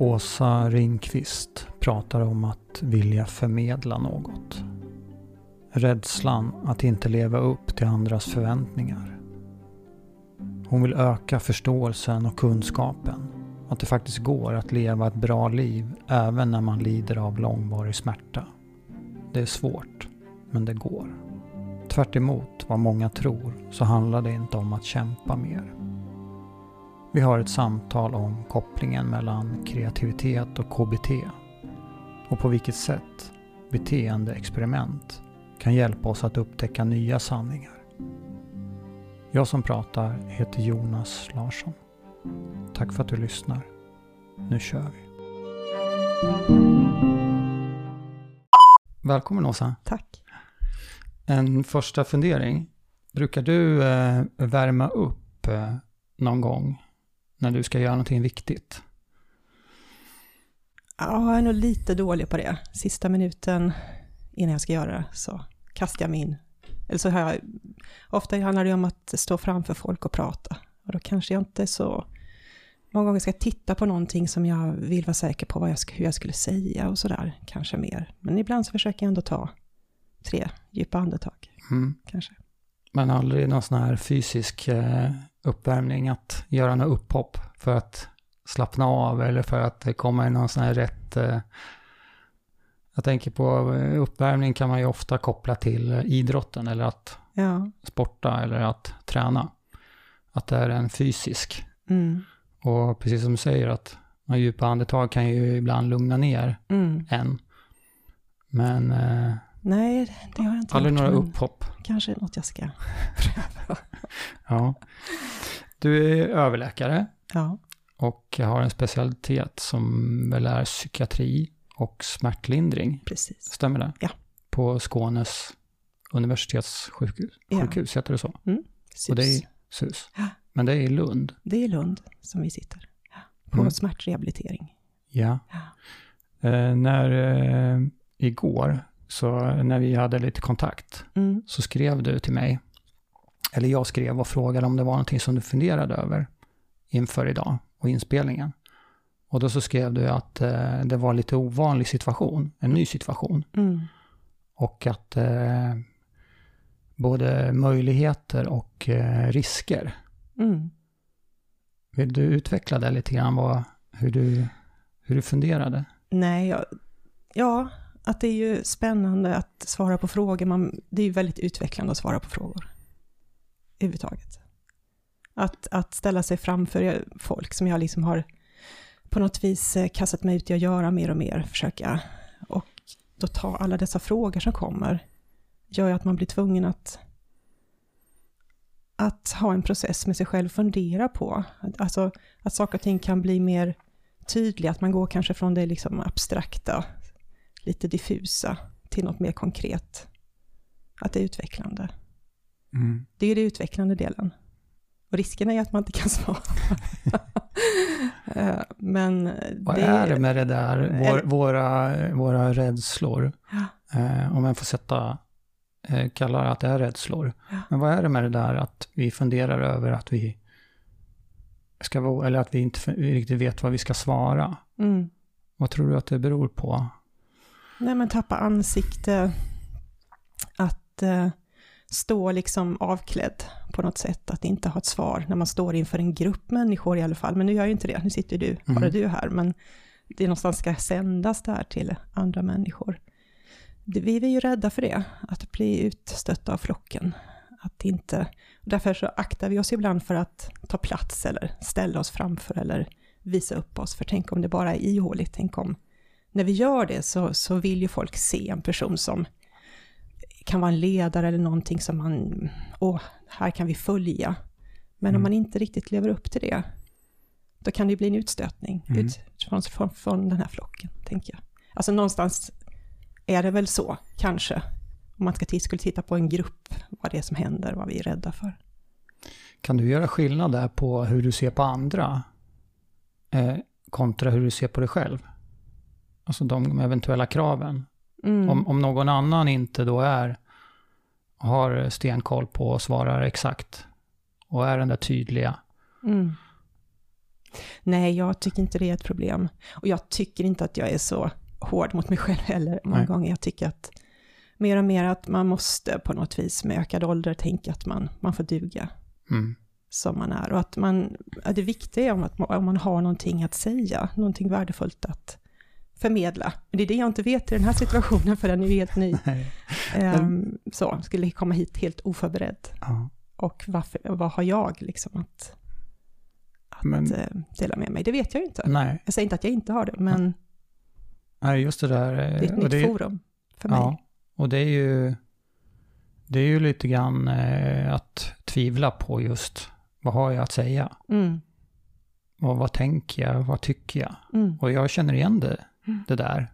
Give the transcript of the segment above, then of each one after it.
Åsa Ringqvist pratar om att vilja förmedla något. Rädslan att inte leva upp till andras förväntningar. Hon vill öka förståelsen och kunskapen. Att det faktiskt går att leva ett bra liv även när man lider av långvarig smärta. Det är svårt, men det går. Tvärt vad många tror så handlar det inte om att kämpa mer. Vi har ett samtal om kopplingen mellan kreativitet och KBT och på vilket sätt beteendeexperiment kan hjälpa oss att upptäcka nya sanningar. Jag som pratar heter Jonas Larsson. Tack för att du lyssnar. Nu kör vi. Välkommen Åsa. Tack. En första fundering. Brukar du eh, värma upp eh, någon gång när du ska göra någonting viktigt? Ja, jag är nog lite dålig på det. Sista minuten innan jag ska göra det så kastar jag mig in. Eller så har jag, ofta handlar det om att stå framför folk och prata. Och då kanske jag inte så, många gånger ska jag titta på någonting som jag vill vara säker på jag, hur jag skulle säga och sådär, kanske mer. Men ibland så försöker jag ändå ta tre djupa andetag, mm. kanske. Men aldrig någon sån här fysisk eh, uppvärmning, att göra något upphopp för att slappna av eller för att det kommer någon sån här rätt... Eh, jag tänker på eh, uppvärmning kan man ju ofta koppla till idrotten eller att ja. sporta eller att träna. Att det är en fysisk. Mm. Och precis som du säger att några djupa andetag kan ju ibland lugna ner mm. en. Men... Eh, Nej, det har jag inte Aldrig några upphopp. Kanske något jag ska pröva. ja. Du är överläkare. Ja. Och har en specialitet som väl är psykiatri och smärtlindring. Precis. Stämmer det? Ja. På Skånes universitetssjukhus, ja. sjukhus, heter det så? Mm. SUS. Och det är SUS. Ja. Men det är i Lund? Det är i Lund som vi sitter. På mm. smärtrehabilitering. Ja. ja. Eh, när, eh, igår, så när vi hade lite kontakt, mm. så skrev du till mig, eller jag skrev och frågade om det var någonting som du funderade över inför idag och inspelningen. Och då så skrev du att eh, det var lite ovanlig situation, en ny situation. Mm. Och att eh, både möjligheter och eh, risker. Mm. Vill du utveckla det lite grann, vad, hur, du, hur du funderade? Nej, jag, ja, att det är ju spännande att svara på frågor. Man, det är ju väldigt utvecklande att svara på frågor. Överhuvudtaget. Att, att ställa sig framför folk som jag liksom har på något vis eh, kastat mig ut i att göra mer och mer, försöka. Och då ta alla dessa frågor som kommer, gör ju att man blir tvungen att att ha en process med sig själv, fundera på. Alltså att saker och ting kan bli mer tydliga, att man går kanske från det liksom abstrakta, lite diffusa, till något mer konkret. Att det är utvecklande. Mm. Det är ju den utvecklande delen. Och risken är att man inte kan svara. Eh, men Vad det, är det med det där, vår, våra, våra rädslor? Ja. Eh, om jag får sätta, eh, kallar att det är rädslor. Ja. Men vad är det med det där att vi funderar över att vi ska vara, eller att vi inte riktigt vet vad vi ska svara? Mm. Vad tror du att det beror på? Nej men tappa ansikte, att eh, stå liksom avklädd på något sätt, att inte ha ett svar när man står inför en grupp människor i alla fall. Men nu gör jag ju inte det, nu sitter du, bara mm. du här, men det någonstans ska sändas där till andra människor. Vi är ju rädda för det, att bli utstötta av flocken. Att inte, därför så aktar vi oss ibland för att ta plats eller ställa oss framför eller visa upp oss. För tänk om det bara är ihåligt, tänk om när vi gör det så, så vill ju folk se en person som kan vara en ledare eller någonting som man, åh, här kan vi följa. Men mm. om man inte riktigt lever upp till det, då kan det ju bli en utstötning mm. ut från, från, från den här flocken, tänker jag. Alltså någonstans är det väl så, kanske, om man ska skulle titta på en grupp, vad det är som händer, vad vi är rädda för. Kan du göra skillnad där på hur du ser på andra eh, kontra hur du ser på dig själv? Alltså de eventuella kraven. Mm. Om, om någon annan inte då är, har stenkoll på och svarar exakt och är den där tydliga. Mm. Nej, jag tycker inte det är ett problem. Och jag tycker inte att jag är så hård mot mig själv heller många Nej. gånger. Jag tycker att mer och mer att man måste på något vis med ökad ålder tänka att man, man får duga Mm. som man är. Och att man, det viktiga är om, att, om man har någonting att säga, någonting värdefullt att förmedla. Men det är det jag inte vet i den här situationen, för den är ju helt ny. Ehm, så, skulle komma hit helt oförberedd. Ja. Och varför, vad har jag liksom att, att Men- eh, dela med mig? Det vet jag ju inte. Nej, Jag säger inte att jag inte har det, men Nej, just det där. eh, det är ett nytt det, forum för mig. Ja, och det är ju, det är ju lite grann eh, att tvivla på just vad har jag att säga? Mm, Och vad tänker jag? Vad tycker jag? mm, Och jag känner igen det, Mm. det där.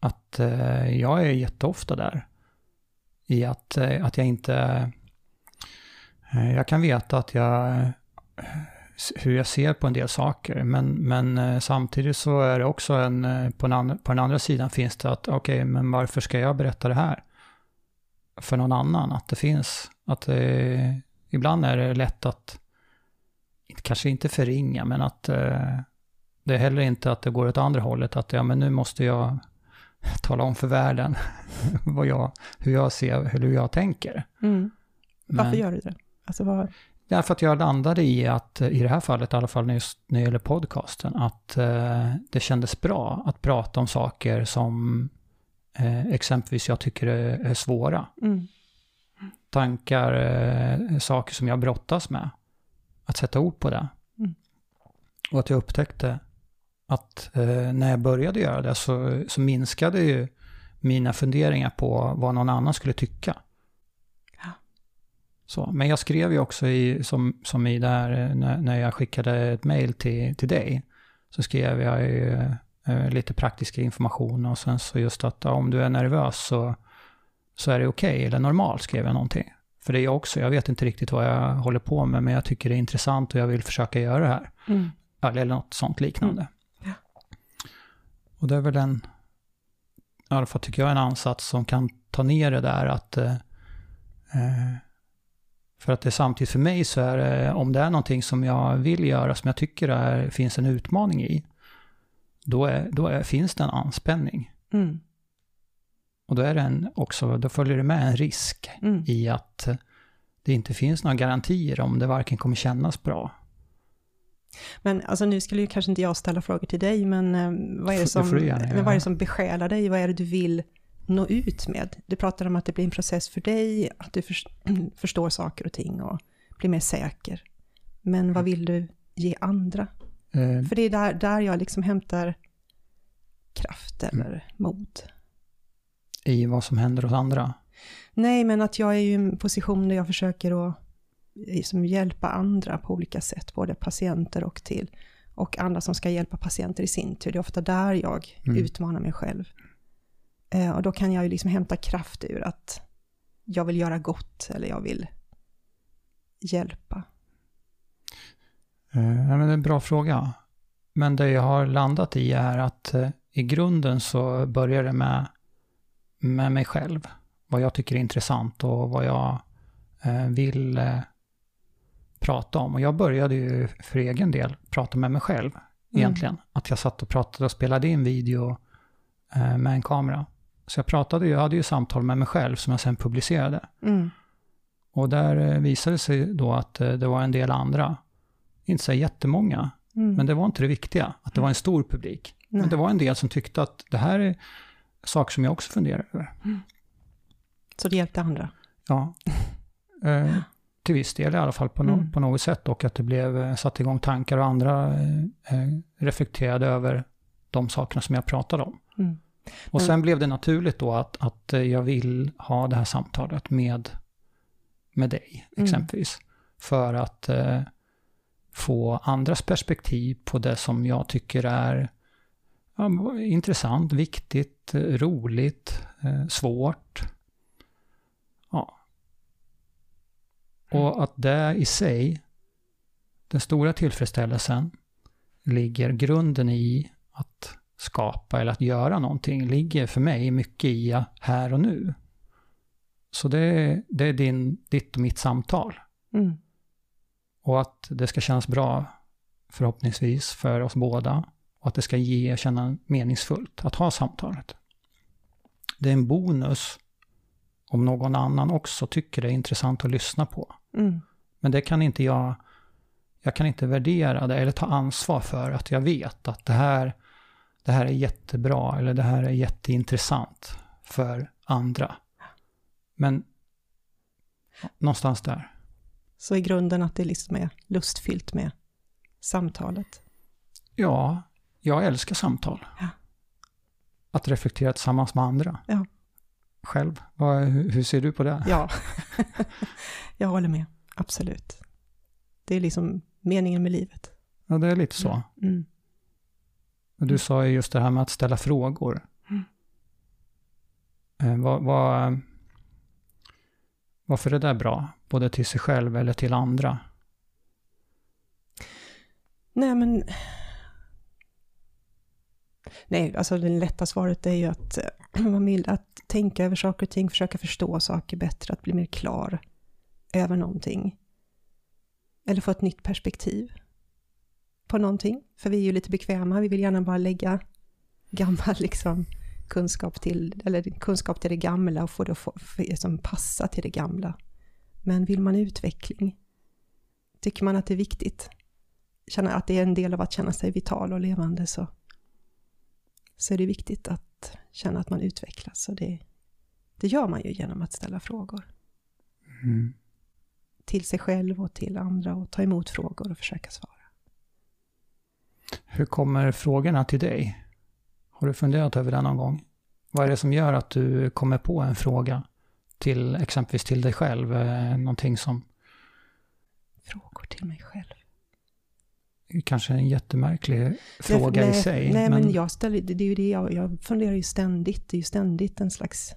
Att eh, jag är jätteofta där. I att, eh, att jag inte... Eh, jag kan veta att jag... Hur jag ser på en del saker. Men, men eh, samtidigt så är det också en... Eh, på, den andra, på den andra sidan finns det att okej, men varför ska jag berätta det här? För någon annan. Att det finns... Att eh, ibland är det lätt att... Kanske inte förringa, men att... Eh, det är heller inte att det går åt andra hållet, att ja, men nu måste jag tala om för världen vad jag, hur jag ser, hur jag tänker. mm. Men, Varför gör du det? Alltså vad, Därför att jag landade i att, i det här fallet, i alla fall just när det gäller podcasten, att eh, det kändes bra att prata om saker som eh, exempelvis jag tycker är, är svåra. mm, Tankar, eh, saker som jag brottas med. Att sätta ord på det. Mm. Och att jag upptäckte att eh, när jag började göra det så, så minskade ju mina funderingar på vad någon annan skulle tycka. Ja. Så, men jag skrev ju också i, som, som i där, eh, när, när jag skickade ett mail till, till dig, så skrev jag ju eh, lite praktisk information och sen så just att ja, om du är nervös så, så är det okej, eller normalt skrev jag någonting. För det är jag också, jag vet inte riktigt vad jag håller på med, men jag tycker det är intressant och jag vill försöka göra det här. mm, Eller något sånt liknande. Mm. Och det är väl en, i alla fall tycker jag, en ansats som kan ta ner det där att eh, eh, för att det samtidigt för mig så är det, om det är någonting som jag vill göra, som jag tycker är, finns en utmaning i, då, är, då är, finns det en anspänning. mm, Och då är det en, också, då följer det med en risk mm. i att eh, det inte finns några garantier om det varken kommer kännas bra. Men alltså nu skulle ju kanske inte jag ställa frågor till dig, men eh, vad är det Det som, gärna men vad är det som besjälar dig? Vad är det du vill nå ut med? Du pratar om att det blir en process för dig, att du förs- förstår saker och ting och blir mer säker. Men Mm. vad vill du ge andra? Eh, För det är där, där jag liksom hämtar kraft Mm. eller mod. I vad som händer hos andra. Nej, men att jag är i en position där jag försöker att liksom hjälpa andra på olika sätt, både patienter och till och andra som ska hjälpa patienter i sin tur. Det är ofta där jag Mm. utmanar mig själv. Eh, och då kan jag ju liksom hämta kraft ur att jag vill göra gott eller jag vill hjälpa. Eh, ja, men det är en bra fråga. Men det jag har landat i är att eh, i grunden så börjar det med, med mig själv. Vad jag tycker är intressant och vad jag eh, vill eh, prata om. Och jag började ju för egen del prata med mig själv egentligen. Att jag satt och pratade och spelade in video eh, med en kamera. Så jag pratade jag hade ju samtal med mig själv som jag sen publicerade. Mm. Och där eh, visade det sig då att eh, det var en del andra, inte så jättemånga, Mm. men det var inte det viktiga, att det var en stor publik. Nej. Men det var en del som tyckte att det här är saker som jag också funderar över. Så det hjälpte andra. Ja. Eh, till viss del i alla fall på, no- Mm. på något sätt och att det blev eh, satt igång tankar och andra eh, eh, reflekterade över de sakerna som jag pratade om. Mm. Och Men- sen blev det naturligt då att, att eh, jag vill ha det här samtalet med, med dig Mm. exempelvis. För att eh, få andras perspektiv på det som jag tycker är ja, intressant, viktigt, roligt, eh, svårt. Ja. Och att det i sig, den stora tillfredsställelsen, ligger grunden i att skapa eller att göra någonting, ligger för mig mycket i här och nu. Så det, det är din, ditt och mitt samtal. Mm. Och att det ska kännas bra förhoppningsvis för oss båda och att det ska ge känna meningsfullt att ha samtalet. Det är en bonus om någon annan också tycker det är intressant att lyssna på. Mm. Men det kan inte jag, jag kan inte värdera det eller ta ansvar för att jag vet att det här, det här är jättebra eller det här är jätteintressant för andra. Men någonstans där. Så i grunden att det liksom är lustfyllt med samtalet. Ja, jag älskar samtal. Ja. Att reflektera tillsammans med andra. Ja. Själv, vad, hur, ser du på det? Ja, jag håller med. Absolut. Det är liksom meningen med livet. Ja, det är lite så. Mm. Och Du sa ju just det här med att ställa frågor. Mm. Eh, vad, vad, varför är det där bra? Både till sig själv eller till andra? Nej, men... Nej, alltså det lätta svaret är ju att eh, vara man vill att tänka över saker och ting, försöka förstå saker bättre, att bli mer klar över någonting. Eller få ett nytt perspektiv på någonting. För vi är ju lite bekväma, vi vill gärna bara lägga gammal liksom, kunskap, till, eller kunskap till det gamla och få det att få, som passa till det gamla. Men vill man utveckling, tycker man att det är viktigt, känna att det är en del av att känna sig vital och levande, så, så är det viktigt att känna att man utvecklas. Och det, det gör man ju genom att ställa frågor Mm. till sig själv och till andra och ta emot frågor och försöka svara. Hur kommer frågorna till dig? Har du funderat över det någon gång? Vad är det som gör att du kommer på en fråga till exempelvis till dig själv? Eh, Någonting som Frågor till mig själv. Kanske en jättemärklig fråga nej, i sig. Nej, men, jag ställer, det, det är ju det jag, jag funderar ju ständigt. Det är ju ständigt en slags...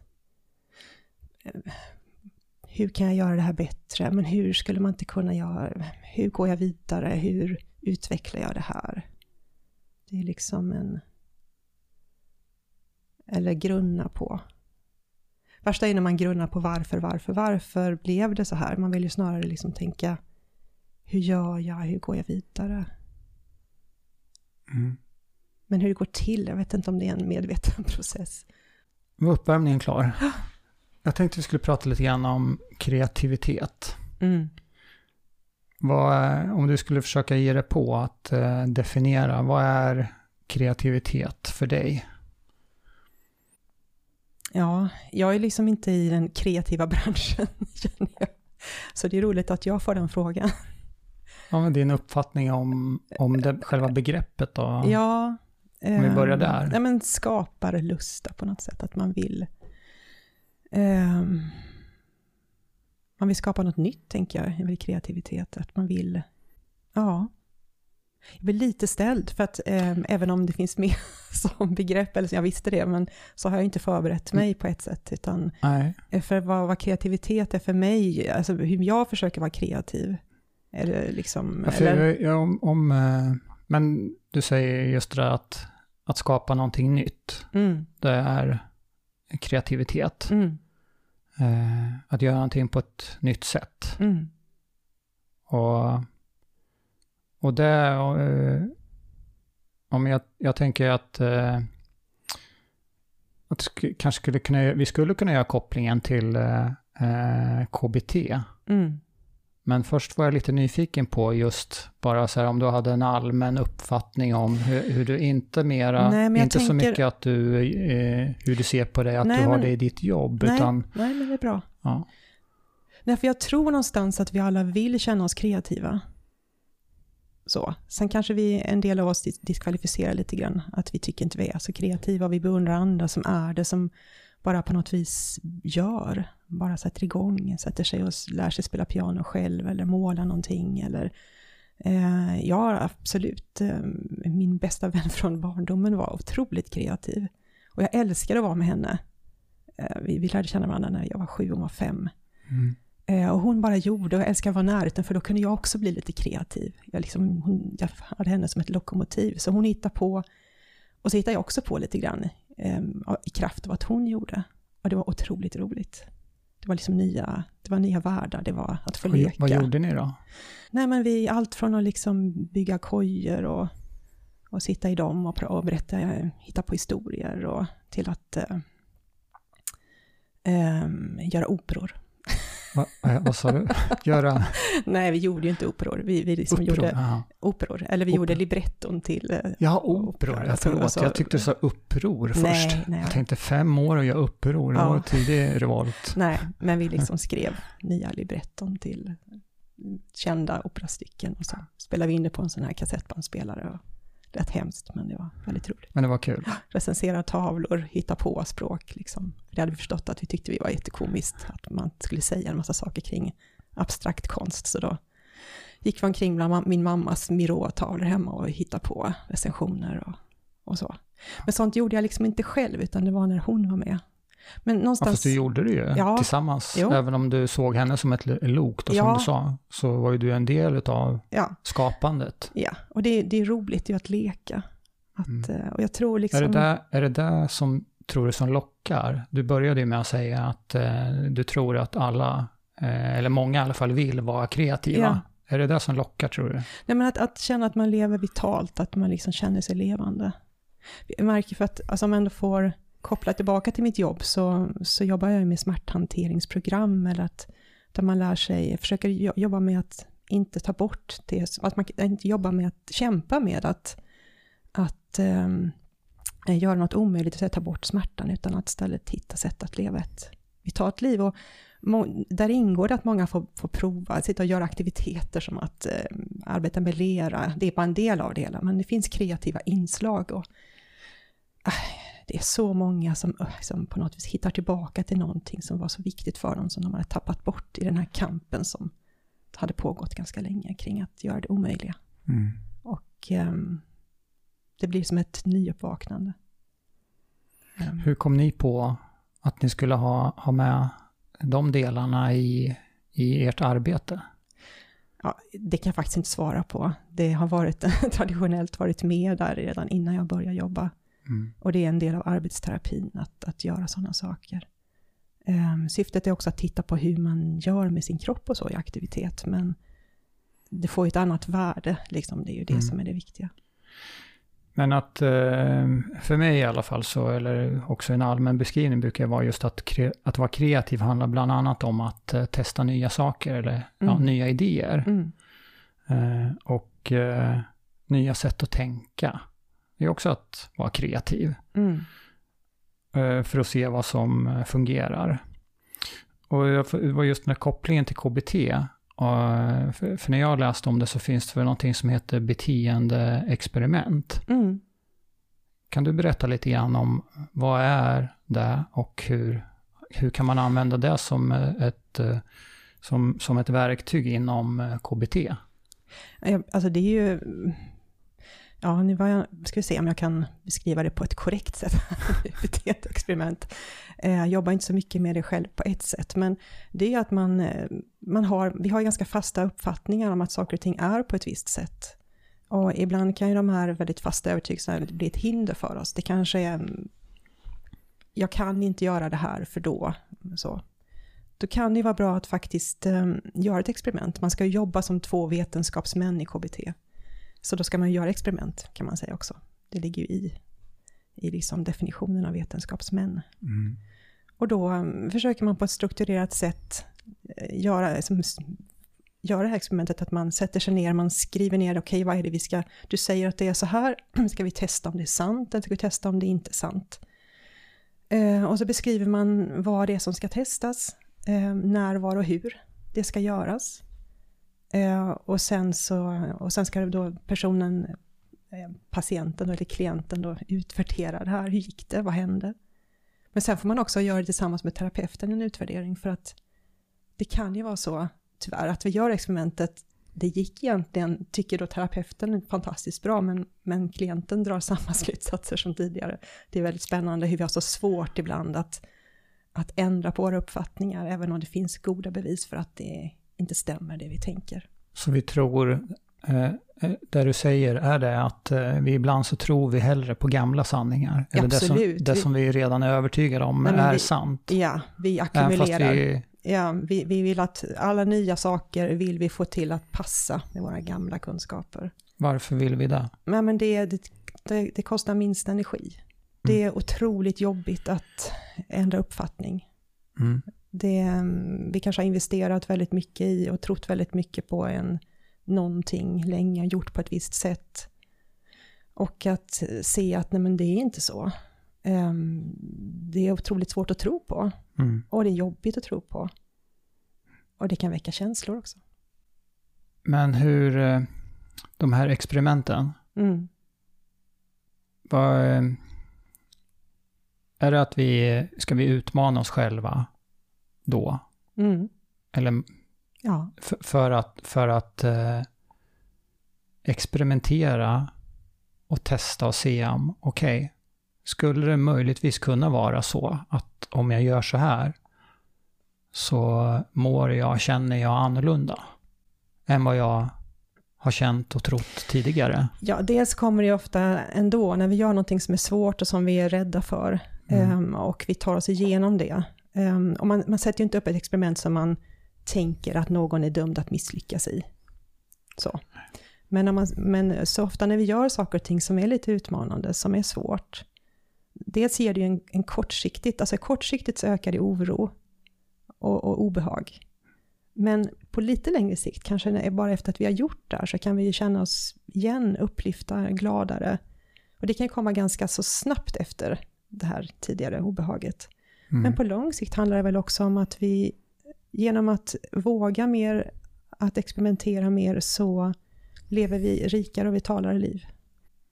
eh, Hur kan jag göra det här bättre? Men hur skulle man inte kunna göra? Hur går jag vidare? Hur utvecklar jag det här? Det är liksom en... Eller grunna på. Värsta är när man grunnar på varför, varför, varför blev det så här? Man vill ju snarare liksom tänka hur gör jag? Hur går jag vidare? Mm. Men hur det går till, jag vet inte om det är en medveten process. Var uppvärmningen klar? Jag tänkte vi skulle prata lite grann om kreativitet. Mm. Vad, om du skulle försöka ge dig på att eh, definiera, vad är kreativitet för dig? Ja, jag är liksom inte i den kreativa branschen, känner jag. Så det är roligt att jag får den frågan. Ja, men din uppfattning om, om det, själva begreppet då? Ja. Om vi börjar ehm, där. Nej, men skapar lusta på något sätt, att man vill... ehm, man vill skapa något nytt, tänker jag, i kreativitet. Att man vill... Ja. Jag blir lite ställd, för att ehm, även om det finns med som begrepp, eller så jag visste det, men så har jag inte förberett mig på ett sätt, utan Nej. För vad, vad kreativitet är för mig, alltså hur jag försöker vara kreativ. Eller liksom, Ja, eller, ja, om, om, eh, men du säger just det där att, att skapa någonting nytt, mm, det är kreativitet. mm, Eh, att göra någonting på ett nytt sätt. mm, Och, och det, eh, om jag, jag tänker att, eh, att sk- kanske skulle kunna, vi skulle kunna göra kopplingen till eh, KBT. mm. Men först var jag lite nyfiken på just bara så här om du hade en allmän uppfattning om hur, hur du inte mera, Nej, inte så tänker- mycket att du, eh, hur du ser på det, att Nej, du har men- det i ditt jobb, Nej, utan nej, men det är bra. ja. Nej, för jag tror någonstans att vi alla vill känna oss kreativa. Så. Sen kanske vi, en del av oss dis- diskvalificerar lite grann, att vi tycker inte vi är så kreativa, vi beundrar andra som är det, som bara på något vis gör, bara sätter igång, sätter sig och lär sig spela piano själv, eller måla någonting, eller eh, ja, absolut, eh, min bästa vän från barndomen var otroligt kreativ, och jag älskade att vara med henne. Eh, vi, vi lärde känna varandra när jag var sju och hon var fem. Mm. Eh, och hon bara gjorde, och jag älskar att vara i närheten, för då kunde jag också bli lite kreativ. Jag, liksom, hon, jag hade henne som ett lokomotiv, så hon hittade på, och så hittade jag också på lite grann i kraft av att hon gjorde. Och det var otroligt roligt. Det var liksom nya, det var nya världar, det var att få Vad, leka. vad gjorde ni då? Nej, men vi, allt från att liksom bygga kojor och, och sitta i dem och, och berätta, hitta på historier och till att eh, eh, göra operor. Va, vad sa du? Göra? Nej, vi gjorde ju inte operor. Vi, vi liksom Operor, gjorde aha. operor. Eller vi Opera. gjorde libretton till... eh, Ja, operor. Jag, förlåt, Alltså- jag tyckte du sa uppror Nej, först. nej. Jag tänkte fem år och göra uppror. Det Ja. var tidig revolt. Nej, men vi liksom skrev nya libretton till kända operastycken och så spelade vi in det på en sån här kassettbandspelare. Och lät hemskt, men det var väldigt roligt. Men det var kul. Recensera tavlor, hitta på språk liksom. Det hade vi förstått att vi tyckte vi var jättekomiskt, att man skulle säga en massa saker kring abstrakt konst. Så då gick vi omkring bland min mammas Miró-tavlor hemma och hittade på recensioner och, och så. Men sånt gjorde jag liksom inte själv, utan det var när hon var med. Men Ja, någonstans... fast du gjorde det ju Ja. tillsammans. Jo. Även om du såg henne som ett lok, då, som Ja. du sa, så var ju du en del av Ja, skapandet. ja. och det, det är roligt ju att leka. Att, Mm. eh, Och jag tror liksom... Är, det där, är det där som, tror du, som lockar? Du började ju med att säga att eh, du tror att alla, eh, eller många i alla fall, vill vara kreativa. Ja. Är det det som lockar, tror du? Nej, men att, att känna att man lever vitalt, att man liksom känner sig levande. Jag märker för att, alltså om jag ändå får kopplat tillbaka till mitt jobb, så, så jobbar jag ju med smärthanteringsprogram, eller att där man lär sig, försöker jobba med att inte ta bort det, att man inte jobbar med att kämpa med att, att um, göra något omöjligt att ta bort smärtan, utan att istället hitta sätt att leva ett vitalt liv. Och må- där ingår det att många får, får prova, sitta och göra aktiviteter som att eh, arbeta med lera. Det är bara en del av det hela, men det finns kreativa inslag. Och, äh, det är så många som, som på något vis hittar tillbaka till någonting som var så viktigt för dem, som de hade tappat bort i den här kampen som hade pågått ganska länge kring att göra det omöjliga. Mm. Och ehm, det blir som ett nyuppvaknande. Ehm, Hur kom ni på att ni skulle ha, ha med de delarna i, i ert arbete? Ja, det kan jag faktiskt inte svara på. Det har varit, traditionellt varit med där redan innan jag började jobba. Mm. Och det är en del av arbetsterapin att, att göra sådana saker. Ehm, syftet är också att titta på hur man gör med sin kropp och så i aktivitet. Men det får ju ett annat värde, liksom. det är ju det Mm. som är det viktiga. Men att, eh, för mig i alla fall, så, eller också en allmän beskrivning brukar vara just att, att vara kreativ handlar bland annat om att eh, testa nya saker eller ja, Mm. nya idéer. Mm. Eh, och eh, nya sätt att tänka. Det är också att vara kreativ. Mm. eh, för att se vad som eh, fungerar. Och jag- det var just den här kopplingen till KBT. eh, För när jag läste om det så finns det väl någonting som heter beteendeexperiment. Mm. Kan du berätta lite grann om vad är det och hur, hur kan man använda det som ett, som, som ett verktyg inom KBT? Alltså det är ju... Ja, nu var jag, ska vi se om jag kan beskriva det på ett korrekt sätt. Beteendeexperiment. Eh, jag jobbar inte så mycket med det själv på ett sätt, men det är ju att man, eh, man har, vi har ganska fasta uppfattningar om att saker och ting är på ett visst sätt. Och ibland kan ju de här väldigt fasta övertygelserna bli ett hinder för oss. Det kanske är, jag kan inte göra det här för då, så. Då kan det ju vara bra att faktiskt eh, göra ett experiment. Man ska jobba som två vetenskapsmän i KBT. Så då ska man göra experiment, kan man säga också. Det ligger ju i, i liksom definitionen av vetenskapsmän. Och då um, försöker man på ett strukturerat sätt eh, göra, som, göra det här experimentet, att man sätter sig ner, man skriver ner, okej vad är det vi ska, du säger att det är så här, ska vi testa om det är sant, eller ska vi testa om det inte är sant? Eh, och så beskriver man vad det är som ska testas, eh, när, var och hur det ska göras. Eh, och, sen så, och sen ska då personen, eh, patienten då, eller klienten då utvärdera det här, hur gick det, vad hände? Men sen får man också göra det tillsammans med terapeuten, en utvärdering, för att det kan ju vara så, tyvärr, att vi gör experimentet, det gick egentligen, tycker då terapeuten, fantastiskt bra, men, men klienten drar samma slutsatser som tidigare. Det är väldigt spännande hur vi har så svårt ibland att, att ändra på våra uppfattningar, även om det finns goda bevis för att det inte stämmer, det vi tänker. Så vi tror, eh, eh, det du säger är det att eh, vi ibland så tror vi hellre på gamla sanningar. Eller det som, Absolut. det Vi- som vi redan är övertygade om Nej, är vi- sant. Ja, vi ackumulerar. vi Ja, vi, vi vill att alla nya saker vill vi få till att passa med våra gamla kunskaper. Varför vill vi det? Men, men det, det, det, det kostar minst energi. Det är otroligt jobbigt att ändra uppfattning. Mm. Det, vi kanske har investerat väldigt mycket i och trott väldigt mycket på en, någonting länge, gjort på ett visst sätt. Och att se att nej men det är inte så. Um, det är otroligt svårt att tro på. Mm. Och det är jobbigt att tro på. Och det kan väcka känslor också. Men hur, eh, de här experimenten, Mm. vad, eh, är det att vi, ska vi utmana oss själva då? Mm. Eller Ja, för, för att, för att eh, experimentera och testa och se om, okej, skulle det möjligtvis kunna vara så att om jag gör så här så mår jag, känner jag annorlunda än vad jag har känt och trott tidigare. ja, dels kommer det ofta ändå när vi gör någonting som är svårt och som vi är rädda för. Mm. ehm, och vi tar oss igenom det. Um, och man, man sätter ju inte upp ett experiment som man tänker att någon är dömd att misslyckas i. Så. Men, man, men så ofta när vi gör saker och ting som är lite utmanande, som är svårt, dels ger det ju en, en kortsiktigt, alltså kortsiktigt så ökar det oro och, och obehag. Men på lite längre sikt, kanske bara efter att vi har gjort det här, så kan vi ju känna oss igen upplyfta, gladare. Och det kan komma ganska så snabbt efter det här tidigare obehaget. Mm. Men på lång sikt handlar det väl också om att vi genom att våga mer, att experimentera mer, så lever vi rikare och vitalare liv.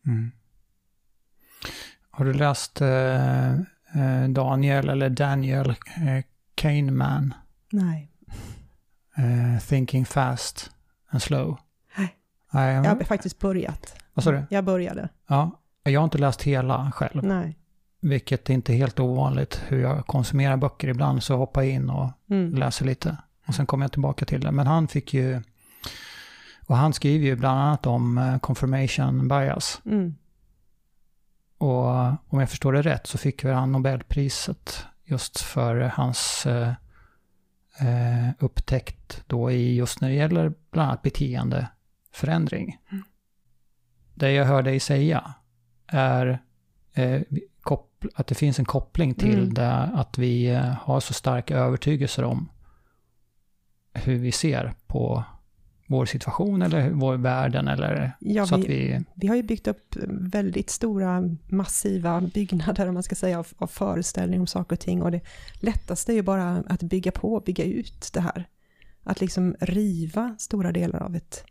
Mm. Har du läst eh, eh, Daniel eller Daniel eh, Kahneman, Nej, eh, Thinking Fast and Slow? Nej. Nej, jag har faktiskt börjat. Vad sa du? Jag började. Ja, jag har inte läst hela själv, Nej. Vilket är inte helt ovanligt hur jag konsumerar böcker. Ibland så hoppar jag in och Mm. läser lite och sen kommer jag tillbaka till det. Men han fick ju, och han skriver ju bland annat om eh, confirmation bias. Mm. Och om jag förstår det rätt så fick väl han Nobelpriset just för hans eh, eh, upptäckt då i just när det gäller bland annat beteendeförändring. Mm. Det jag hör dig säga är eh, att det finns en koppling till Mm. det att vi eh, har så starka övertygelser om hur vi ser på vår situation eller vår världen eller Ja, så att vi, vi... vi har ju byggt upp väldigt stora, massiva byggnader, om man ska säga, av, av föreställning om saker och ting. Och det lättaste är ju bara att bygga på, bygga ut det här. Att liksom riva stora delar av ett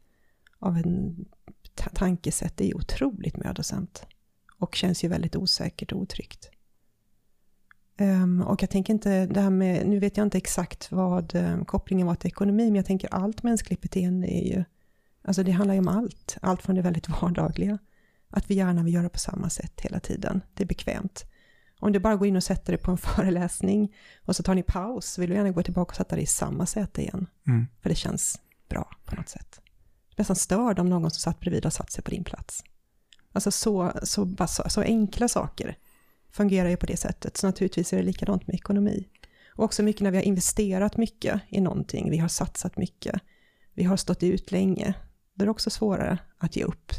av en ta- tankesätt är ju otroligt mödosamt. Och känns ju väldigt osäkert och otryggt. Ehm, och jag tänker inte, det här med, nu vet jag inte exakt vad eh, kopplingen var till ekonomi, men jag tänker allt mänskligt beteende är ju, alltså det handlar ju om allt, allt från det väldigt vardagliga, att vi gärna vill göra på samma sätt hela tiden, det är bekvämt. Om du bara går in och sätter dig på en föreläsning och så tar ni paus, vill du gärna gå tillbaka och sätta dig i samma säte igen, Mm. för det känns bra på något sätt. Det är nästan störd om någon som satt bredvid har satt sig på din plats. Alltså så, så, bara så, enkla saker fungerar ju på det sättet. Så naturligtvis är det likadant med ekonomi. Och också mycket när vi har investerat mycket i någonting, vi har satsat mycket, vi har stått ut länge, då är det också svårare att ge upp.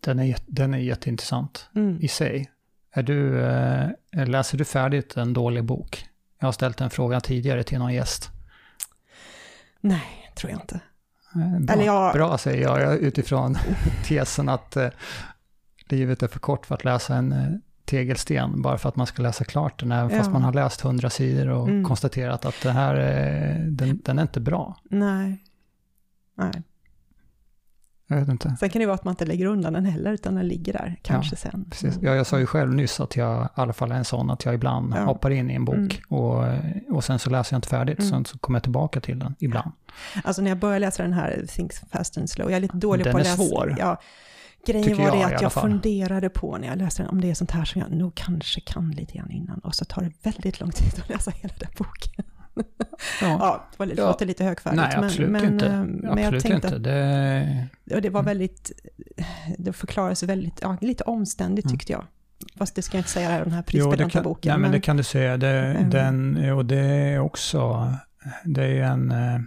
Den är, den är jätteintressant Mm. i sig. Är du, eh, läser du färdigt en dålig bok? Jag har ställt en fråga tidigare till någon gäst. Nej, tror jag inte. Eh, Bra, Eller jag- bra säger jag, utifrån tesen att eh, livet är för kort för att läsa en eh, tegelsten bara för att man ska läsa klart den, även fast Ja. man har läst hundra sidor och Mm. konstaterat att det här, den, den är inte bra. Nej. Nej. Jag vet inte. Sen kan det vara att man inte lägger undan den heller, utan den ligger där, kanske sen. Precis. Ja, jag sa ju själv nyss att jag i alla fall är en sån att jag ibland Ja. hoppar in i en bok Mm. och, och sen så läser jag inte färdigt, Mm. sen så kommer jag tillbaka till den ibland. Alltså när jag började läsa den här Think Fast and Slow, jag är lite dålig Den på att är läsa. svår. Ja, grejen var jag det att jag fall. funderade på när jag läste den, om det är sånt här som jag nog kanske kan lite grann innan. Och så tar det väldigt lång tid att läsa hela den boken. Ja. Ja, det var lite, Ja. låter lite högfärdigt. Nej, absolut men, inte. Men, men jag absolut tänkte inte. Det, och det var Mm. väldigt, det förklarades väldigt, ja, lite omständigt Mm. tyckte jag. Fast det ska jag inte säga här, den här prisbelönta boken. nej, men det kan du säga. Det, Mm. den, och det är också det är en, eh,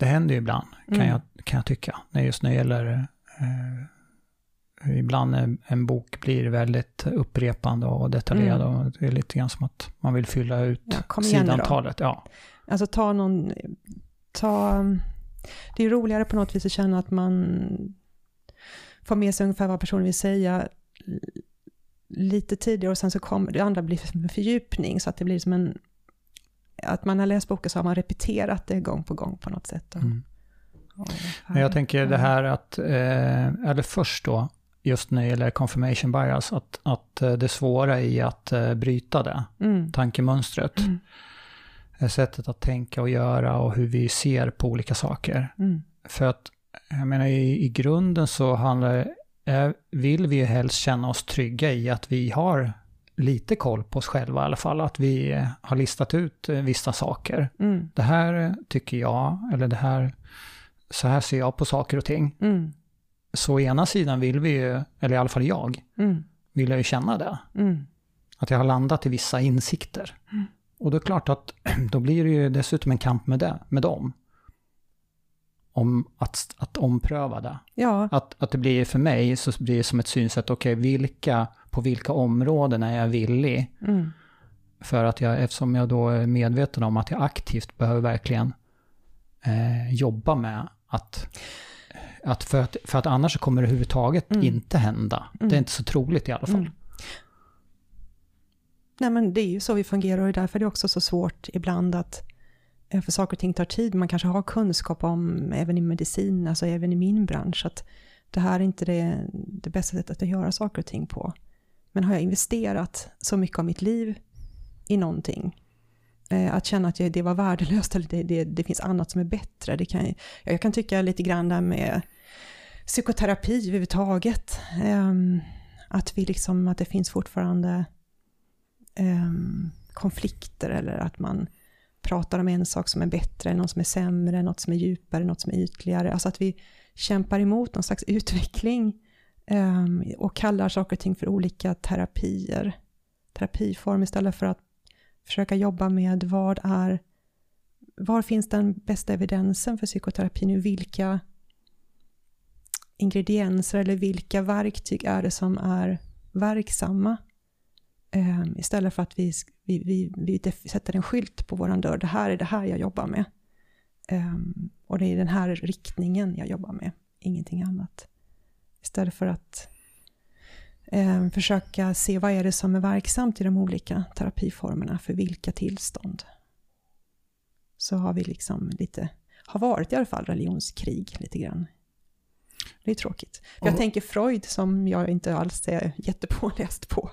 det händer ju ibland kan, Mm. jag, kan jag tycka. När just när det gäller, eh, ibland en, en bok blir väldigt upprepande och detaljerad Mm. och det är lite grann som att man vill fylla ut Ja, sidantalet. Ja. Alltså ta någon, ta, det är roligare på något vis att känna att man får med sig ungefär vad personen vill säga lite tidigare och sen så kommer det andra blir fördjupning så att det blir som en, att man har läst boken så har man repeterat det gång på gång på något sätt. Och, Mm. och, Men jag tänker det här att, eh, eller först då, just när det gäller confirmation bias, att, att eh, det svåra i att eh, bryta det, Mm. tankemönstret, Mm. sättet att tänka och göra och hur vi ser på olika saker. Mm. För att, jag menar i, i grunden så handlar eh, vill vi ju helst känna oss trygga i att vi har lite koll på oss själva i alla fall, att vi eh, har listat ut eh, vissa saker. Mm. Det här eh, tycker jag, eller det här, så här ser jag på saker och ting. Mm. Så å ena sidan vill vi ju, eller i alla fall jag, Mm. vill jag ju känna det. Mm. Att jag har landat i vissa insikter. Mm. Och då är det klart att då blir det ju dessutom en kamp med, det, med dem. Om att, att ompröva det. Ja, Att, att det blir för mig så blir det som ett synsätt, okej vilka, på vilka områden är jag villig? mm. För att jag, eftersom jag då är medveten om att jag aktivt behöver verkligen eh, jobba med att, att, för att, för att annars kommer det överhuvudtaget Mm. inte hända. Det Mm. är inte så troligt i alla fall. Mm. Nej men det är ju så vi fungerar och därför är det också så svårt ibland att, eh, för saker och ting tar tid, man kanske har kunskap om, även i medicin, alltså även i min bransch, att det här är inte det, det bästa sättet att göra saker och ting på. Men har jag investerat så mycket av mitt liv i någonting, eh, att känna att jag, det var värdelöst eller det, det, det finns annat som är bättre, det kan, jag kan tycka lite grann där med psykoterapi överhuvudtaget, ehm, att, vi liksom, att det finns fortfarande ehm, konflikter eller att man pratar om en sak som är bättre, något som är sämre, något som är djupare, något som är ytligare. Alltså att vi kämpar emot någon slags utveckling. Ehm, och kallar saker och ting för olika terapier, terapiform istället för att försöka jobba med vad är, var finns den bästa evidensen för psykoterapi nu, vilka ingredienser eller vilka verktyg är det som är verksamma? Um, istället för att vi, vi, vi, vi sätter en skylt på vår dörr, det här är det här jag jobbar med. Um, och det är den här riktningen jag jobbar med, ingenting annat. Istället för att um, försöka se vad är det som är verksamt i de olika terapiformerna för vilka tillstånd. Så har vi liksom lite, har varit i alla fall religionskrig lite grann. Det är tråkigt. För jag tänker Freud som jag inte alls är jättepåläst på.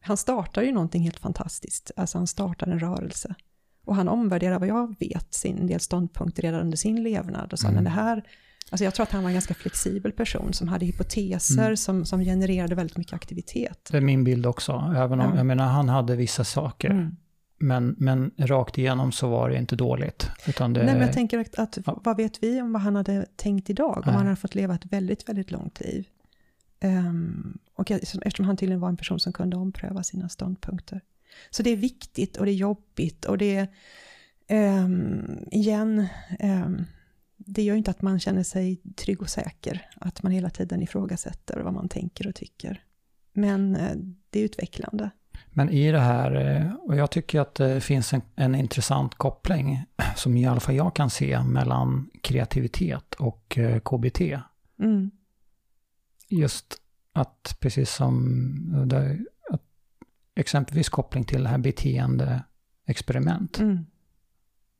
Han startar ju någonting helt fantastiskt. Alltså han startar en rörelse. Och han omvärderar vad jag vet sin del ståndpunkter redan under sin levnad. Och sa, Mm. men det här, alltså jag tror att han var en ganska flexibel person som hade hypoteser Mm. som, som genererade väldigt mycket aktivitet. Det är min bild också. Även om, Ja. jag menar, han hade vissa saker. Mm. Men, men rakt igenom så var det inte dåligt. Utan det, Nej, men jag tänker att, att Ja. vad vet vi om vad han hade tänkt idag? Om Nej. han hade fått leva ett väldigt, väldigt långt liv. Ehm, och eftersom han tydligen var en person som kunde ompröva sina ståndpunkter. Så det är viktigt och det är jobbigt och det är, ehm, igen, ehm, det gör ju inte att man känner sig trygg och säker. Att man hela tiden ifrågasätter vad man tänker och tycker. Men eh, det är utvecklande. Men i det här, eh, och jag tycker att det finns en, en intressant koppling som i alla fall jag kan se mellan kreativitet och eh, KBT. Mm. Just att precis som att exempelvis koppling till det här beteendeexperiment. Mm.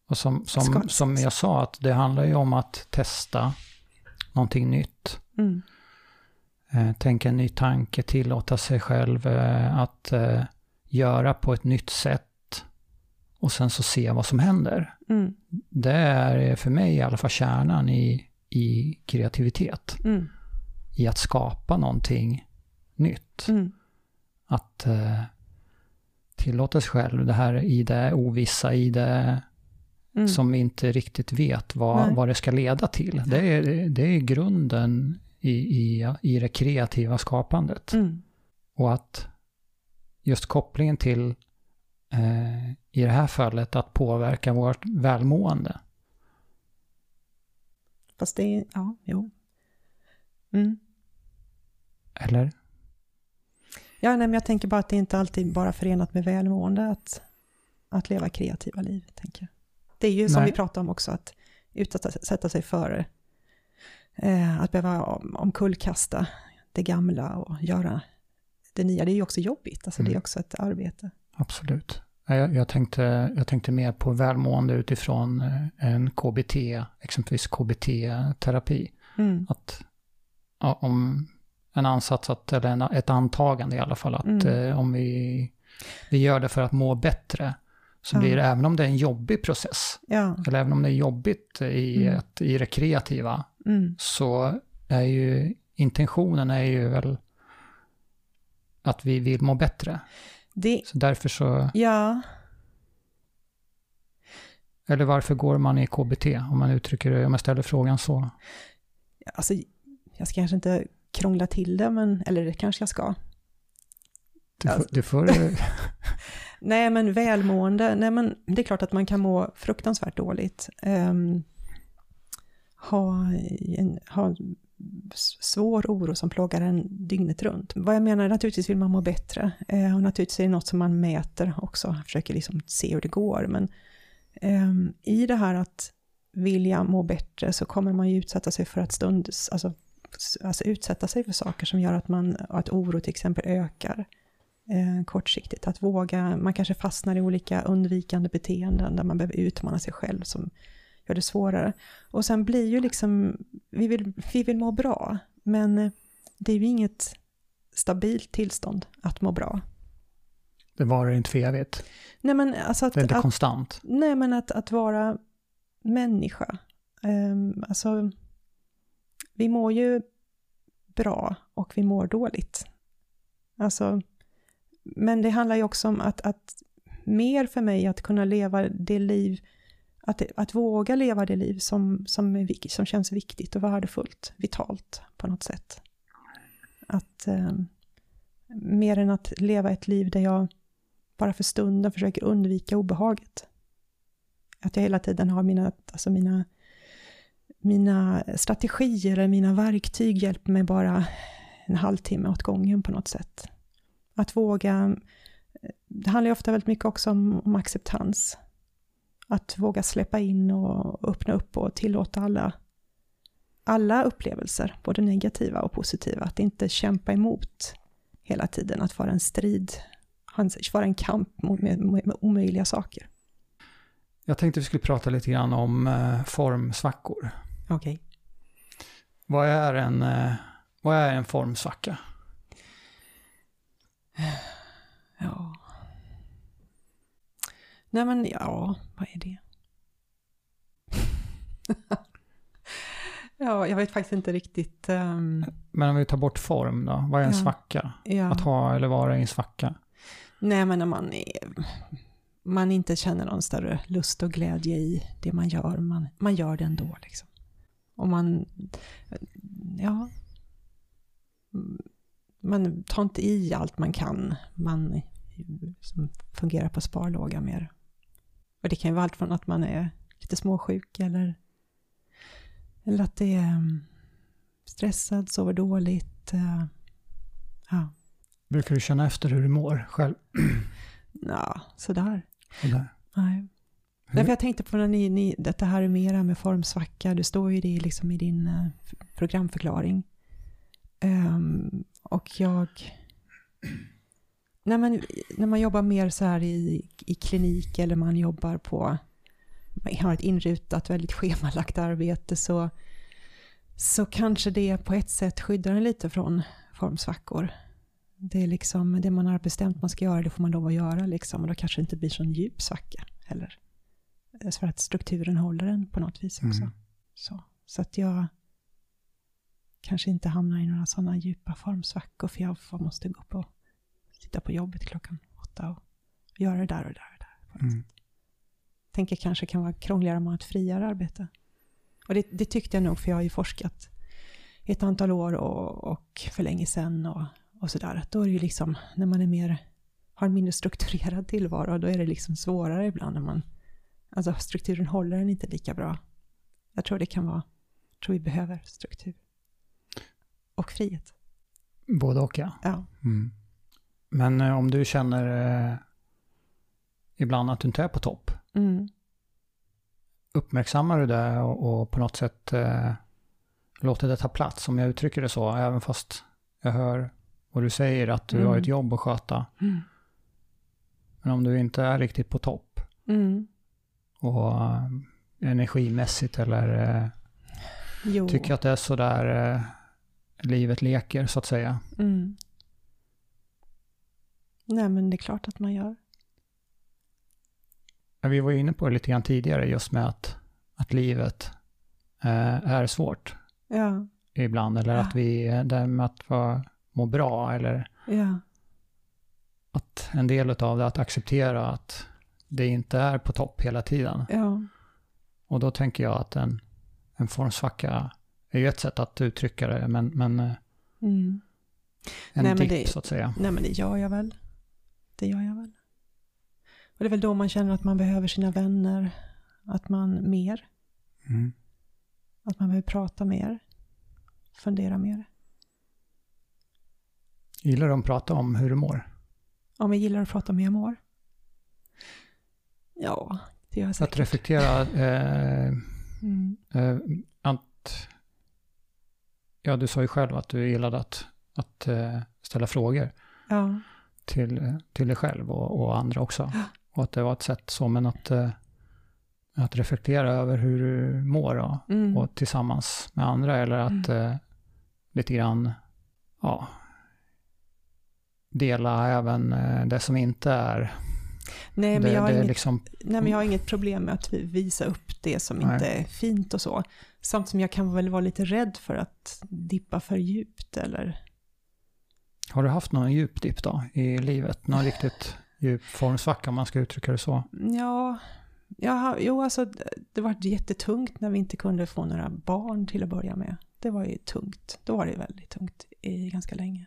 Och som, som, som jag sa, att det handlar ju om att testa någonting nytt. Mm. Eh, tänka en ny tanke, tillåta sig själv eh, att eh, göra på ett nytt sätt. Och sen så se vad som händer. Mm. Det är för mig i alla fall kärnan i, i kreativitet. Mm. I att skapa någonting nytt. Mm. Att eh, tillåta sig själv det här i det ovissa, i det Mm. som vi inte riktigt vet vad, Nej. vad det ska leda till. Det är, det är grunden i, i, i det kreativa skapandet. Mm. Och att just kopplingen till eh, i det här fallet att påverka vårt välmående. Fast det är, ja, jo. Mm. Eller? Ja, nej, men jag tänker bara att det inte alltid bara förenat med välmående att, att leva kreativa liv, tänker jag. Det är ju som Nej. vi pratade om också, att utsätta sig för eh, att behöva om- omkullkasta det gamla och göra det nya. Det är ju också jobbigt, alltså det är Mm. också ett arbete. Absolut. Jag, jag, tänkte, jag tänkte mer på välmående utifrån eh, en KBT, exempelvis KBT-terapi. Mm. Att ja, om en ansats, att, eller en, ett antagande i alla fall, att Mm. eh, om vi, vi gör det för att må bättre, så blir det, även om det är en jobbig process, Ja, eller även om det är jobbigt i, Mm. ett, i det kreativa, mm. så är ju intentionen är ju väl att vi vill må bättre. Det, Så därför så, ja, eller varför går man i KBT? Om man uttrycker det, om jag ställer frågan så. alltså jag ska kanske inte krångla till det, men, eller det kanske jag ska. Du Alltså- du får Nej, men välmående, nej men det är klart att man kan må fruktansvärt dåligt. Um, ha, en, ha svår oro som plågar en dygnet runt. Vad jag menar, naturligtvis vill man må bättre. Eh, och naturligtvis är det något som man mäter också, försöker liksom se hur det går. Men ehm, i det här att vilja må bättre så kommer man ju utsätta sig för att stund... alltså, alltså utsätta sig för saker som gör att man, att oro till exempel ökar eh, kortsiktigt. Att våga, man kanske fastnar i olika undvikande beteenden där man behöver utmana sig själv som gör det svårare. Och sen blir ju liksom, vi vill, vi vill må bra, men eh, det är ju inget stabilt tillstånd att må bra. det varar inte för evigt. Nej men alltså att, Det är inte att, konstant. nej, men att, att vara människa, um, alltså vi mår ju bra och vi mår dåligt. Alltså, men det handlar ju också om att, att mer för mig att kunna leva det liv, att, att våga leva det liv som, som, är, som känns viktigt och värdefullt, vitalt på något sätt. Att eh, mer än att leva ett liv där jag bara för stunden försöker undvika obehaget. Att jag hela tiden har mina, alltså mina, mina strategier eller mina verktyg hjälper mig bara en halvtimme åt gången på något sätt. Att våga, det handlar ju ofta väldigt mycket också om, om acceptans. Att våga släppa in och öppna upp och tillåta alla, alla upplevelser, både negativa och positiva. Att inte kämpa emot hela tiden, att vara en strid, vara en kamp mot, med, med, med omöjliga saker. Jag tänkte vi skulle prata lite grann om eh, formsvackor. Okej. Vad är en, eh, vad är en formsvacka? Ja. Nej men ja, vad är det? ja, jag vet faktiskt inte riktigt. ehm, Men om vi tar bort form då, vad är en Ja. svacka? ja. Att ha eller vara i en svacka? Nej, men när man, är, man inte känner någon större lust och glädje i det man gör, man, man gör det ändå liksom. Och man, ja, man tar inte i allt man kan, man som fungerar på sparlåga mer. Och det kan ju vara allt från att man är lite småsjuk eller, eller att det är mm, stressad, sover dåligt. eh, Ja, Brukar du känna efter hur du mår själv? ja sådär. Eller? Nej. Därför jag tänkte på när ni, ni, detta här är mera med formsvacka, det står ju det liksom i din eh, programförklaring. Ehm, och jag... Nej, men, när man jobbar mer så här i, i klinik eller man jobbar på, man har ett inrutat, väldigt schemalagt arbete så, så kanske det på ett sätt skyddar en lite från formsvackor. Det är liksom det man har bestämt man ska göra, det får man lov att göra liksom. Och då kanske det inte blir så en djup svacka heller. Så för att strukturen håller en på något vis också. Mm. Så, så att jag kanske inte hamnar i några sådana djupa formsvackor för jag måste gå upp och sitta på jobbet klockan åtta och göra det där och det där. Och där Mm. Tänker kanske kan vara krångligare om man har ett friare arbete. Och det, det tyckte jag nog för jag har ju forskat i ett antal år och, och för länge sedan och, och sådär. Att Då är det ju liksom när man är mer har en mindre strukturerad tillvaro då är det liksom svårare ibland när man, alltså strukturen håller den inte lika bra. Jag tror det kan vara, jag tror vi behöver struktur. Och frihet. Både och ja. Ja. Mm. Men eh, om du känner eh, ibland att du inte är på topp, Mm. uppmärksammar du det och, och på något sätt eh, låter det ta plats, om jag uttrycker det så, även fast jag hör vad du säger, att du Mm. har ett jobb att sköta. Mm. Men om du inte är riktigt på topp Mm. och eh, energimässigt eller eh, tycker att det är så där eh, livet leker så att säga. Mm. Nej men det är klart att man gör. Vi var ju inne på det lite grann tidigare just med att, att livet eh, är svårt Ja. ibland. Eller Ja. att vi, det med att vara, må bra eller Ja. att en del av det att acceptera att det inte är på topp hela tiden. Och då tänker jag att en, en formsvacka är ju ett sätt att uttrycka det, men, men eh, Mm. en Nej, men dipp det- så att säga. Nej men det gör jag väl. Det gör jag väl. Och det är väl då man känner att man behöver sina vänner. Att man mer. Mm. Att man behöver prata mer. Fundera mer. Gillar du att prata om hur du mår? Om jag gillar att prata om hur jag mår. Ja, det gör jag Att säkert. reflektera eh, Mm. eh, att... Ja, du sa ju själv att du gillade att, att eh, ställa frågor Ja. till, eh, till dig själv och, och andra också. Och att det var ett sätt så, men att, eh, att reflektera över hur du mår då, Mm. och tillsammans med andra eller att eh, lite grann, ja, dela även det som inte är. Nej, men det, jag har inget liksom, Nej, men jag har inget problem med att vi- visa upp det som Nej. inte är fint och så. Samtidigt som jag kan väl vara lite rädd för att dippa för djupt eller... har du haft någon djupdipp då i livet? Någon riktigt djup formsvacka om man ska uttrycka det så? Ja, jag har, jo alltså det- det var jättetungt när vi inte kunde få några barn till att börja med. Det var ju tungt. Då var det väldigt tungt i ganska länge.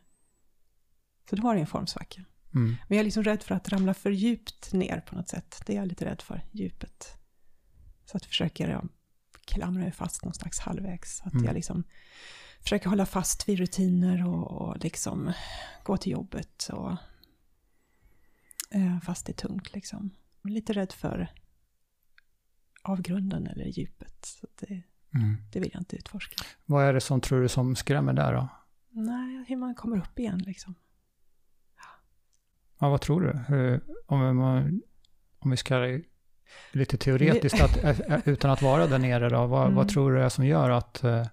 Så då var det en formsvacka. Mm. Men jag är liksom rädd för att ramla för djupt ner på något sätt. Det är jag lite rädd för, djupet. Så att försöker jag klamra mig fast någon slags halvvägs. Så att Mm. jag liksom försöker hålla fast vid rutiner och, och liksom gå till jobbet. Och, eh, fast det är tungt liksom. Jag är lite rädd för avgrunden eller djupet. Så det, Mm. det vill jag inte utforska. Vad är det som tror du som skrämmer där då? Nej, hur man kommer upp igen liksom. Ja, vad tror du? Hur, om, vi- om vi ska lite teoretiskt, att, ä- utan att vara där nere då, vad, Mm. vad tror du är som gör att, eh,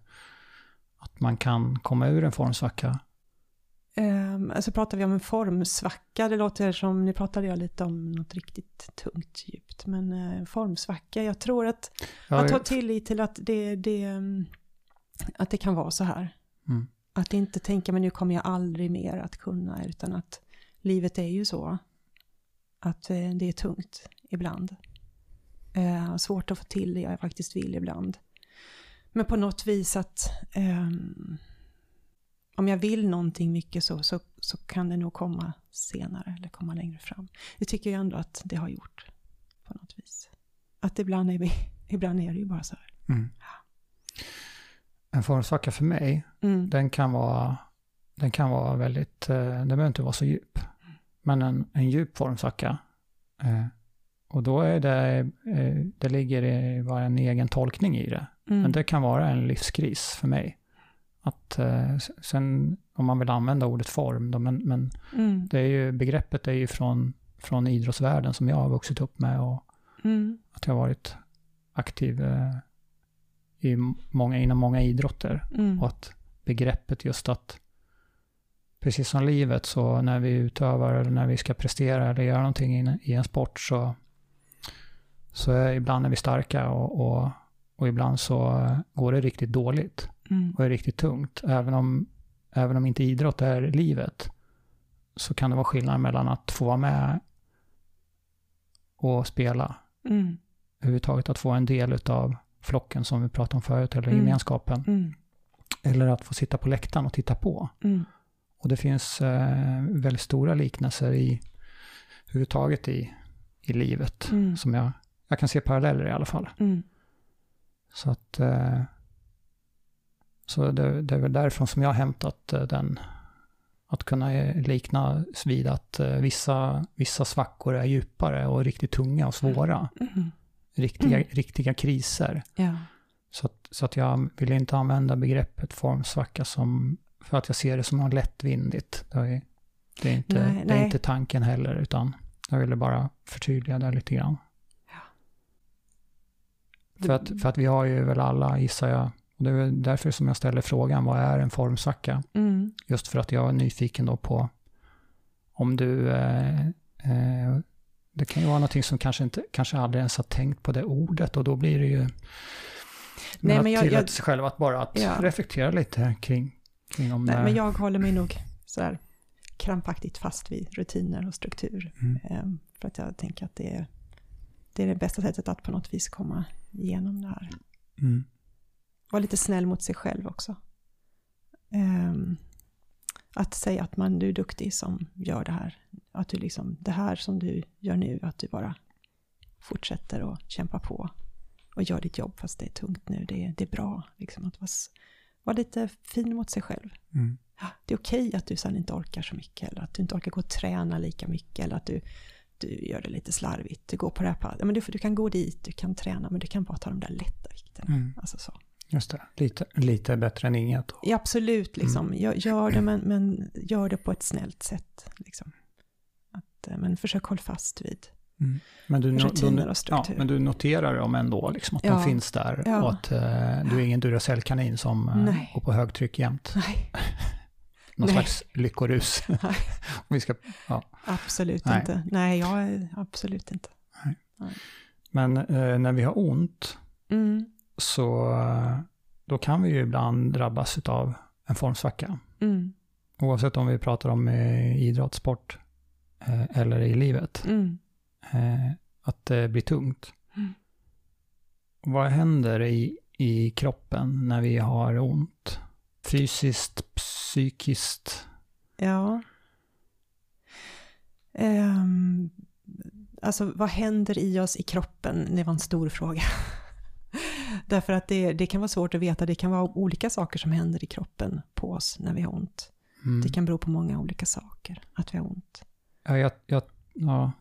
att man kan komma ur en formsvacka? Um, alltså pratar vi om en formsvacka, det låter som, nu pratade jag lite om något riktigt tungt djupt, men uh, formsvacka, jag tror att, Ja, att ha tillit till att det, det, att det kan vara så här. Mm. Att inte tänka, men nu kommer jag aldrig mer att kunna, utan att livet är ju så. Att eh, det är tungt ibland. Eh, svårt att få till det jag faktiskt vill ibland. Men på något vis att ehm, om jag vill någonting mycket så, så, så kan det nog komma senare eller komma längre fram. Det tycker jag ändå att det har gjort på något vis. Att ibland är, vi, ibland är det ju bara så här. Mm. En formsvacka för mig, Mm. den kan vara, den kan vara väldigt, eh, den behöver inte vara så djup. Men en, en djup formsvacka, eh, och då är det, eh, det ligger bara en egen tolkning i det. Mm. Men det kan vara en livskris för mig. Att eh, sen, om man vill använda ordet form, då, men, men Mm. det är ju, begreppet är ju från, från idrottsvärlden som jag har vuxit upp med och Mm. att jag har varit aktiv eh, i många, inom många idrotter. Mm. Och att begreppet just att, precis som livet, så när vi utövar eller när vi ska prestera eller göra någonting i en sport så, så ibland är vi starka och, och, och ibland så går det riktigt dåligt Mm. och är riktigt tungt. Även om, även om inte idrott är livet så kan det vara skillnad mellan att få vara med och spela. Mm. Överhuvudtaget att få en del av flocken som vi pratade om förut, eller Mm. gemenskapen. Mm. Eller att få sitta på läktaren och titta på. Mm. Och det finns eh, väldigt stora liknelser i, överhuvudtaget i, i livet. Mm. Som jag, jag kan se paralleller i alla fall. Mm. Så att... Eh, så det, det är väl därifrån som jag har hämtat eh, den. Att kunna eh, likna vid att vissa, vissa svackor är djupare och riktigt tunga och svåra. Mm. Riktiga, Mm. riktiga kriser. Ja. Så att, så att jag vill inte använda begreppet formsvacka som, för att jag ser det som något lättvindigt. Det är, det är, inte, Nej, det är nej. inte tanken heller, utan jag ville bara förtydliga det lite grann. För att, för att vi har ju väl alla, gissar jag, och det är därför som jag ställer frågan, vad är en formsvacka? Mm. Just för att jag är nyfiken då på om du, eh, eh, det kan ju vara någonting som kanske inte, kanske aldrig ens har tänkt på det ordet och då blir det ju, Nej, men jag- tillåta jag- sig själv att bara att Ja. reflektera lite kring, kring om Nej, det men jag håller mig nog sådär krampaktigt fast vid rutiner och struktur. Mm. Ehm, För att jag tänker att det är, det är det bästa sättet att på något vis komma igenom det här. Mm. Vara lite snäll mot sig själv också. Ehm, Att säga att man, du är duktig som gör det här. Att du liksom, det här som du gör nu, att du bara fortsätter och kämpa på. Och gör ditt jobb fast det är tungt nu. Det är, det är bra. Liksom, att vara, vara lite fin mot sig själv. Mm. Ja, det är okej att du sen inte orkar så mycket eller att du inte orkar gå och träna lika mycket eller att du, du gör det lite slarvigt. Du går på det här passet. Ja, men du, du kan gå dit, du kan träna, men du kan bara ta de där lätta vikterna. Mm. Alltså så. Just det, lite, lite bättre än inget. Ja, absolut, liksom. Gör, gör det, men, men gör det på ett snällt sätt. Liksom. Att, eh, men försök hålla fast vid. Mm. Men, du, Rutiner och ja, struktur. men du noterar dem ändå, liksom, att Ja. de finns där Ja. och att eh, du är ingen Duracell-kanin som eh, går på högtryck jämt. Nej, Någon Nej. slags lyckorus. Nej. Vi ska, ja. absolut Nej. inte. Nej, jag är absolut inte. Men eh, när vi har ont Mm, så då kan vi ju ibland drabbas av en formsvacka. mm, Oavsett om vi pratar om eh, idrott, sport eh, eller i livet. mm. Eh, att det blir tungt. Mm. Vad händer i, i kroppen när vi har ont? Fysiskt, psykiskt? Ja. Ehm, alltså vad händer i oss i kroppen? Det var en stor fråga. Därför att det, det kan vara svårt att veta. Det kan vara olika saker som händer i kroppen på oss när vi har ont. Mm. Det kan bero på många olika saker att vi har ont. Ja, jag, jag, ja,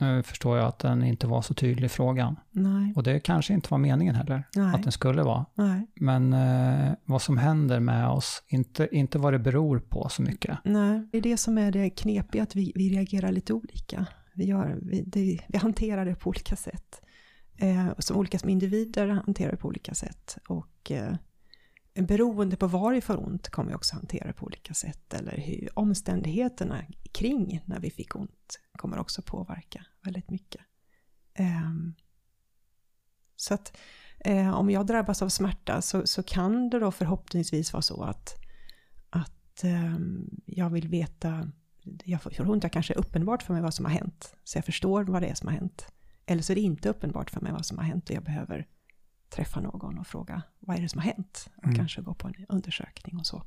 nu förstår jag att den inte var så tydlig frågan. Nej, Och det kanske inte var meningen heller, nej, att den skulle vara. nej, Men eh, vad som händer med oss, inte, inte vad det beror på så mycket. nej. Det är det som är det knepiga, att vi, vi reagerar lite olika. Vi, gör, vi, det, vi hanterar det på olika sätt. Eh, som olika som individer hanterar det på olika sätt. Och eh, beroende på var vi får ont kommer vi också hantera på olika sätt. Eller hur omständigheterna kring när vi fick ont kommer också påverka väldigt mycket. Ehm, så att eh, om jag drabbas av smärta så, så kan det då förhoppningsvis vara så att, att ehm, jag vill veta, jag får ont, jag kanske är uppenbart för mig vad som har hänt, så jag förstår vad det är som har hänt. Eller så är det inte uppenbart för mig vad som har hänt och jag behöver träffa någon och fråga vad är det som har hänt? Och Mm. kanske gå på en undersökning och så.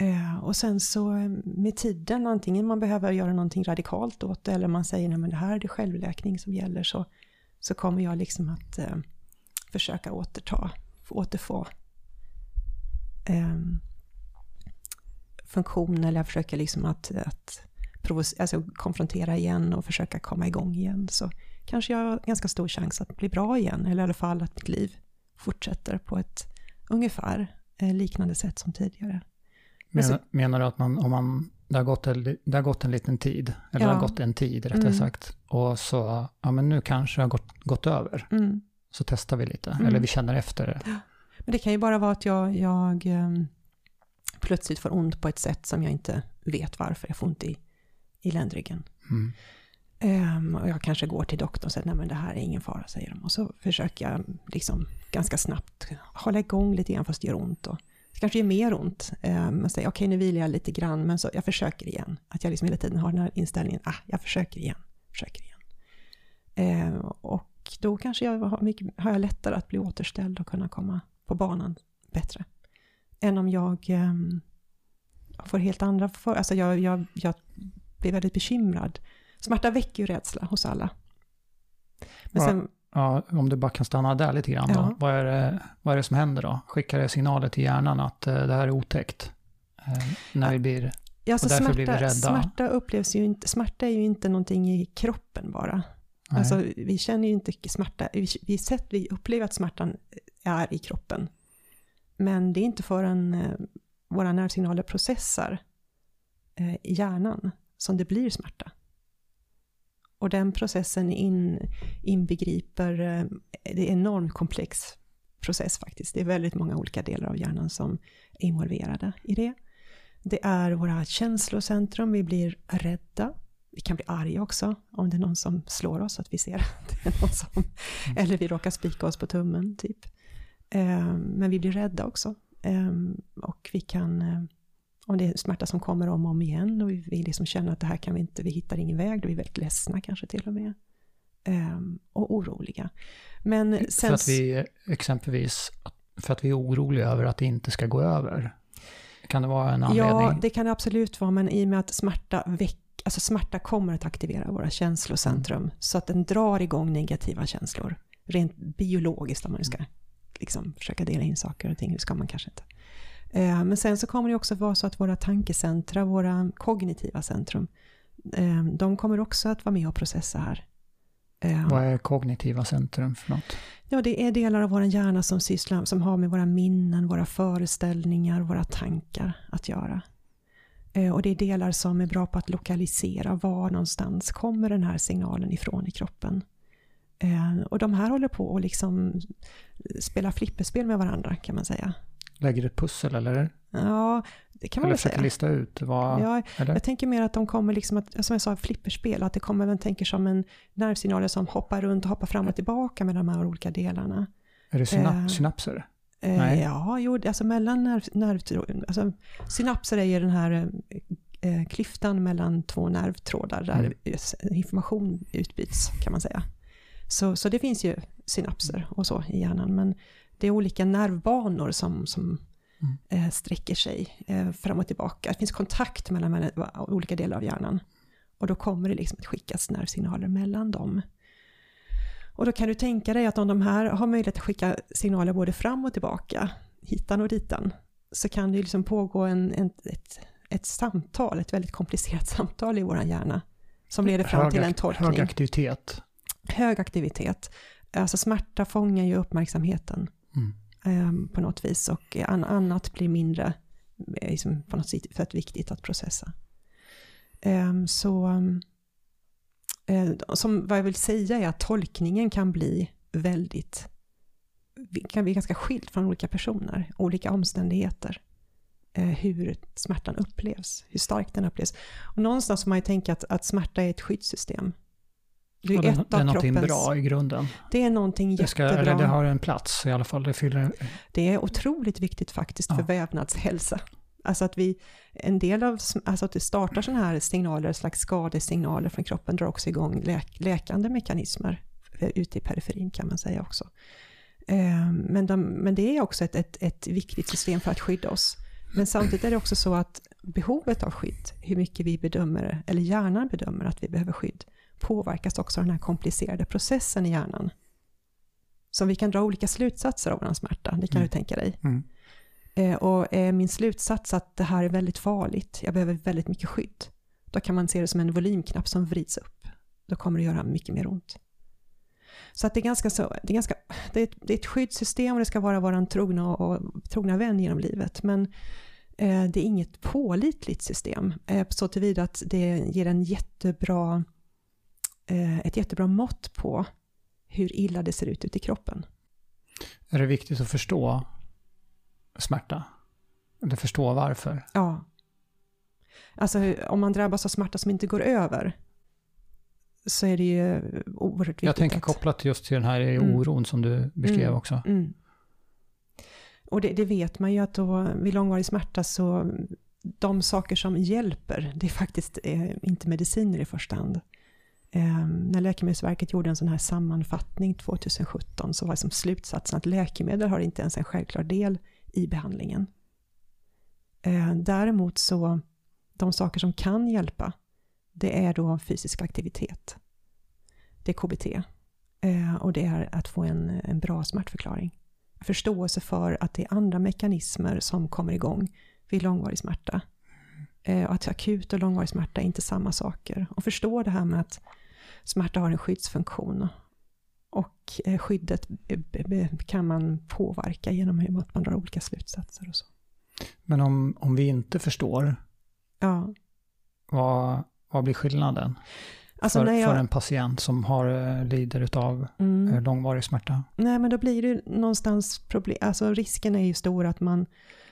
Eh, och sen så eh, med tiden, antingen man behöver göra någonting radikalt åt det eller man säger nej men det här är det självläkning som gäller så, så kommer jag liksom att eh, försöka återta, återfå eh, funktion eller jag försöker liksom att, att alltså konfrontera igen och försöka komma igång igen så kanske jag har ganska stor chans att bli bra igen eller i alla fall att mitt liv fortsätter på ett ungefär eh, liknande sätt som tidigare. Menar, menar du att man, om man, det har gått en, det har gått en liten tid, eller det Ja. har gått en tid rättare Mm. sagt, och så, ja men nu kanske det har gått, gått över, Mm. så testar vi lite, Mm. eller vi känner efter det. Men det kan ju bara vara att jag, jag ehm, plötsligt får ont på ett sätt som jag inte vet varför jag får ont i, i ländryggen. Mm. Ehm, och jag kanske går till doktorn och säger nej men det här är ingen fara säger de. Och så försöker jag liksom ganska snabbt hålla igång lite grann fast det gör ont. Och det kanske gör mer ont. Um, och säger okej nu vilar jag lite grann men så jag försöker igen. Att jag liksom hela tiden har den här inställningen, ah jag försöker igen, försöker igen. Ehm, och då kanske jag har, mycket, har jag lättare att bli återställd och kunna komma på banan bättre. Än om jag ehm, får helt andra för, alltså jag, jag, jag blir väldigt bekymrad Smärta väcker ju rädsla hos alla. Men sen, ja, om du bara kan stanna där lite grann då. Vad, är det, vad är det som händer då? Skickar det signaler till hjärnan att uh, det här är otäckt? Uh, när vi blir, ja, alltså och därför smärta, blir vi rädda? Smärta, upplevs ju inte, smärta är ju inte någonting i kroppen bara. Alltså, vi känner ju inte smärta, vi, vi, sett, vi upplever att smärtan är i kroppen. Men det är inte förrän uh, våra nervsignaler processar i hjärnan som det blir smärta. Och den processen in, inbegriper, eh, det är en enormt komplex process faktiskt. Det är väldigt många olika delar av hjärnan som är involverade i det. Det är våra känslocentrum, vi blir rädda. Vi kan bli arga också om det är någon som slår oss, att vi ser att det är någon som... Mm. Eller vi råkar spika oss på tummen, typ. Eh, men vi blir rädda också. Eh, och vi kan om det är smärta som kommer om och om igen och vi, vi liksom känner att det här kan vi inte, vi hittar ingen väg, då är vi väldigt ledsna kanske till och med. Um, och oroliga. Men sen... För att vi exempelvis, för att vi är oroliga över att det inte ska gå över? Kan det vara en anledning? Ja, det kan det absolut vara, men i och med att smärta väck, alltså smärta kommer att aktivera våra känslocentrum, mm. så att den drar igång negativa känslor. Rent biologiskt om man nu ska liksom, försöka dela in saker och ting, det ska man kanske inte. Eh, men sen så kommer det också vara så att våra tankecentra, våra kognitiva centrum, eh, de kommer också att vara med och processa här. Eh, Vad är kognitiva centrum för något? Ja, det är delar av vår hjärna som sysslar, som har med våra minnen, våra föreställningar, våra tankar att göra. Och det är delar som är bra på att lokalisera var någonstans kommer den här signalen ifrån i kroppen. Och de här håller på att liksom spela flipperspel med varandra kan man säga lägger ett pussel eller? Ja, det kan man eller väl säga. Eller lista ut vad... Ja, eller? Jag tänker mer att de kommer, liksom att, som jag sa, flipperspel, att det kommer, man tänker som en nervsignaler som hoppar runt och hoppar fram och tillbaka med de här olika delarna. Är det synap eh, synapser? Eh, Nej. Ja, jo, alltså mellan nerv, nerv, alltså, synapser är ju den här eh, klyftan mellan två nervtrådar där mm. information utbyts kan man säga. Så, så det finns ju synapser och så i hjärnan, men det är olika nervbanor som, som mm. eh, sträcker sig eh, fram och tillbaka. Det finns kontakt mellan, mellan olika delar av hjärnan. Och då kommer det liksom att skickas nervsignaler mellan dem. Och då kan du tänka dig att om de här har möjlighet att skicka signaler både fram och tillbaka, hitan och ditan, så kan det liksom pågå en, en, ett, ett samtal, ett väldigt komplicerat samtal i vår hjärna, som leder fram hög, till en tolkning. Hög aktivitet. Hög aktivitet. Alltså smärta fångar ju uppmärksamheten. Mm. på något vis och annat blir mindre eh, liksom, på något sätt för att viktigt att processa. Ehm, så eh, som vad jag vill säga är att tolkningen kan bli väldigt kan bli ganska skilt från olika personer, olika omständigheter. Eh, hur smärtan upplevs, hur stark den upplevs. Och någonstans får man ju tänka att, att smärta är ett skyddssystem. Det är, ett det är någonting kroppens, bra i grunden. Det är någonting det ska, jättebra. Eller det har en plats i alla fall. Det, fyller... det är otroligt viktigt faktiskt för ja. vävnadshälsa. Alltså att vi, en del av, alltså att det startar sådana här signaler, slags skadesignaler från kroppen, drar också igång läk, läkande mekanismer ute i periferin kan man säga också. Ehm, men, de, men det är också ett, ett, ett viktigt system för att skydda oss. Men samtidigt är det också så att behovet av skydd, hur mycket vi bedömer, eller hjärnan bedömer att vi behöver skydd, påverkas också av den här komplicerade processen i hjärnan. Så vi kan dra olika slutsatser av vår smärta, det kan mm. du tänka dig. Mm. Eh, och är min slutsats att det här är väldigt farligt, jag behöver väldigt mycket skydd, då kan man se det som en volymknapp som vrids upp. Då kommer det göra mycket mer ont. Så att det är ganska så, det är, ganska, det är, ett, det är ett skyddssystem och det ska vara vår trogna, och, trogna vän genom livet. Men eh, det är inget pålitligt system. Eh, så tillvida att det ger en jättebra Eh, ett jättebra mått på hur illa det ser ut ute i kroppen. Är det viktigt att förstå smärta? Eller förstå varför? Ja. Alltså om man drabbas av smärta som inte går över så är det ju oerhört viktigt. Jag tänker kopplat just till den här mm. oron mm. som du beskrev mm. också. Mm. Och det, det, vet man ju att då, vid långvarig smärta så de saker som hjälper, det är faktiskt eh, inte mediciner i första hand. Eh, när Läkemedelsverket gjorde en sån här sammanfattning 2017 så var liksom slutsatsen att läkemedel har inte ens en självklar del i behandlingen. Eh, däremot så, de saker som kan hjälpa, det är då fysisk aktivitet. Det är KBT. Eh, och det är att få en, en bra smärtförklaring. Förståelse för att det är andra mekanismer som kommer igång vid långvarig smärta. Eh, att akut och långvarig smärta är inte samma saker. Och förstå det här med att smärta har en skyddsfunktion. Och eh, skyddet kan man påverka genom att man drar olika slutsatser och så. Men om, om vi inte förstår, ja. vad, vad blir skillnaden? Alltså för, jag... för, en patient som har, eh, lider av mm. långvarig smärta? Nej, men då blir det någonstans problem. Alltså risken är ju stor att man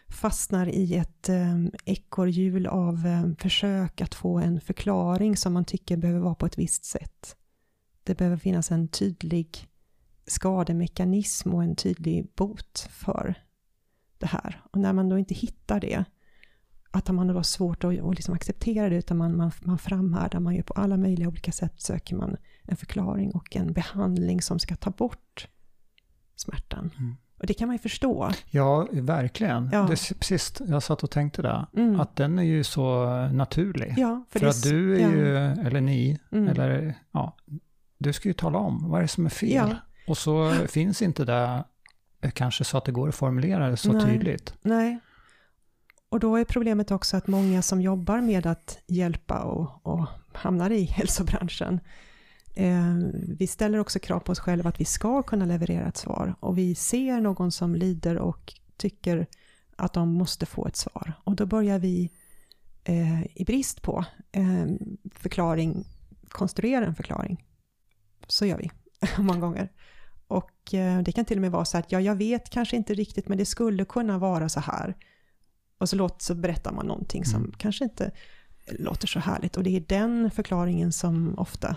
fastnar i ett eh, ekorrhjul av eh, försök att få en förklaring som man tycker behöver vara på ett visst sätt. Det behöver finnas en tydlig skademekanism och en tydlig bot för det här. Och när man då inte hittar det, att man då har svårt att, att liksom acceptera det, utan man, man, man framhärdar, man gör på alla möjliga olika sätt, söker man en förklaring och en behandling som ska ta bort smärtan. Mm. Och det kan man ju förstå. Ja, verkligen. Ja. Det, precis, jag satt och tänkte det. Mm. Att den är ju så naturlig. Ja, för, för att du är ja. ju, eller ni, mm. eller ja, du ska ju tala om vad är det som är fel. Ja. Och så finns inte det kanske så att det går att formulera det så Nej. tydligt. Nej. Och då är problemet också att många som jobbar med att hjälpa och, och hamnar i hälsobranschen vi ställer också krav på oss själva att vi ska kunna leverera ett svar och vi ser någon som lider och tycker att de måste få ett svar. Och då börjar vi eh, i brist på eh, förklaring konstruera en förklaring. Så gör vi många gånger. Och eh, det kan till och med vara så att ja, jag vet kanske inte riktigt men det skulle kunna vara så här. Och så, låter, så berättar man någonting som mm. kanske inte låter så härligt. Och det är den förklaringen som ofta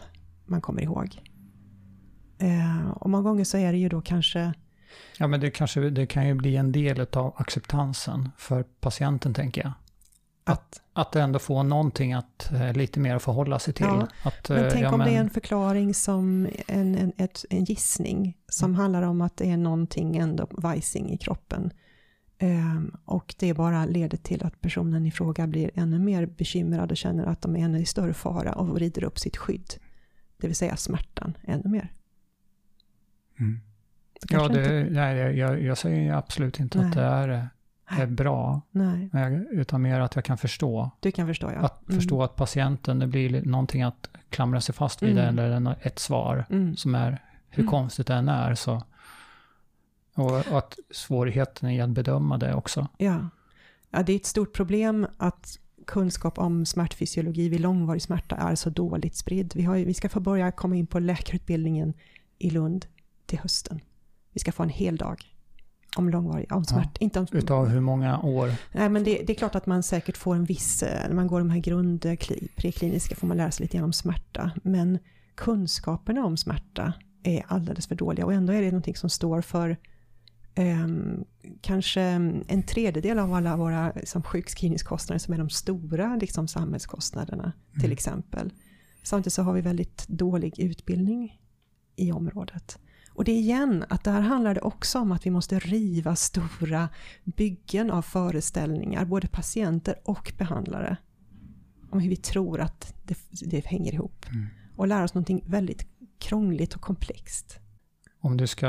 man kommer ihåg. Eh, och många gånger så är det ju då kanske... Ja, men det, kanske, det kan ju bli en del av acceptansen för patienten, tänker jag. Att, att ändå få någonting att eh, lite mer att förhålla sig till. Ja, att, men eh, tänk ja, om men... det är en förklaring som en, en, ett, en gissning som mm. handlar om att det är någonting ändå vajsing i kroppen. Um, och det bara leder till att personen i fråga blir ännu mer bekymrad och känner att de är ännu i större fara och rider upp sitt skydd det vill säga smärtan, ännu mer. Mm. Ja, det, inte... nej, jag, jag säger absolut inte nej. att det är, är bra, nej. utan mer att jag kan förstå. Du kan förstå, ja. Att mm. förstå att patienten, det blir någonting att klamra sig fast vid, mm. eller ett svar mm. som är, hur mm. konstigt det än är, så och, att svårigheten i att bedöma det också. Ja. ja, det är ett stort problem att kunskap om smärtfysiologi vid långvarig smärta är så dåligt spridd. Vi, har, vi ska få börja komma in på läkarutbildningen i Lund till hösten. Vi ska få en hel dag om långvarig om smärta. Ja, inte om, utav hur många år? Nej, men det, det, är klart att man säkert får en viss, eh, när man går de här grund, prekliniska får man lära sig lite grann om smärta. Men kunskaperna om smärta är alldeles för dåliga och ändå är det någonting som står för eh, kanske en tredjedel av alla våra liksom, sjukskrivningskostnader som är de stora liksom, samhällskostnaderna mm. till exempel. Samtidigt så har vi väldigt dålig utbildning i området. Och det är igen, att där handlar det också om att vi måste riva stora byggen av föreställningar, både patienter och behandlare. Om hur vi tror att det, det hänger ihop. Mm. Och lära oss någonting väldigt krångligt och komplext. Om du ska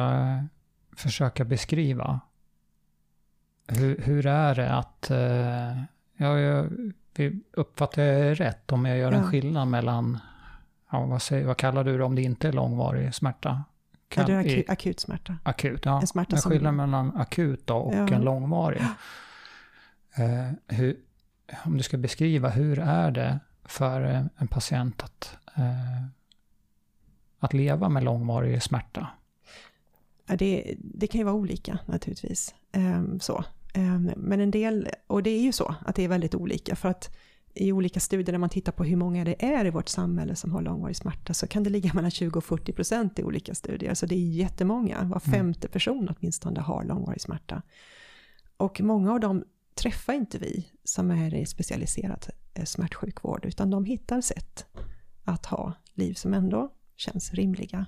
försöka beskriva. Hur, hur är det att, eh, ja, jag, uppfattar jag rätt om jag gör en skillnad mellan, ja, vad, säger, vad kallar du det om det inte är långvarig smärta? Kan, ja, det är akut, akut smärta. Akut, ja. En smärta en skillnad som... mellan akut då och ja. en långvarig. Eh, hur, om du ska beskriva, hur är det för en patient att, eh, att leva med långvarig smärta? Det, det kan ju vara olika naturligtvis. Um, så. Um, men en del, och det är ju så att det är väldigt olika för att i olika studier när man tittar på hur många det är i vårt samhälle som har långvarig smärta så kan det ligga mellan 20 och 40 procent i olika studier. Så det är jättemånga, var mm. femte person åtminstone har långvarig smärta. Och många av dem träffar inte vi som är i specialiserad eh, smärtsjukvård utan de hittar sätt att ha liv som ändå känns rimliga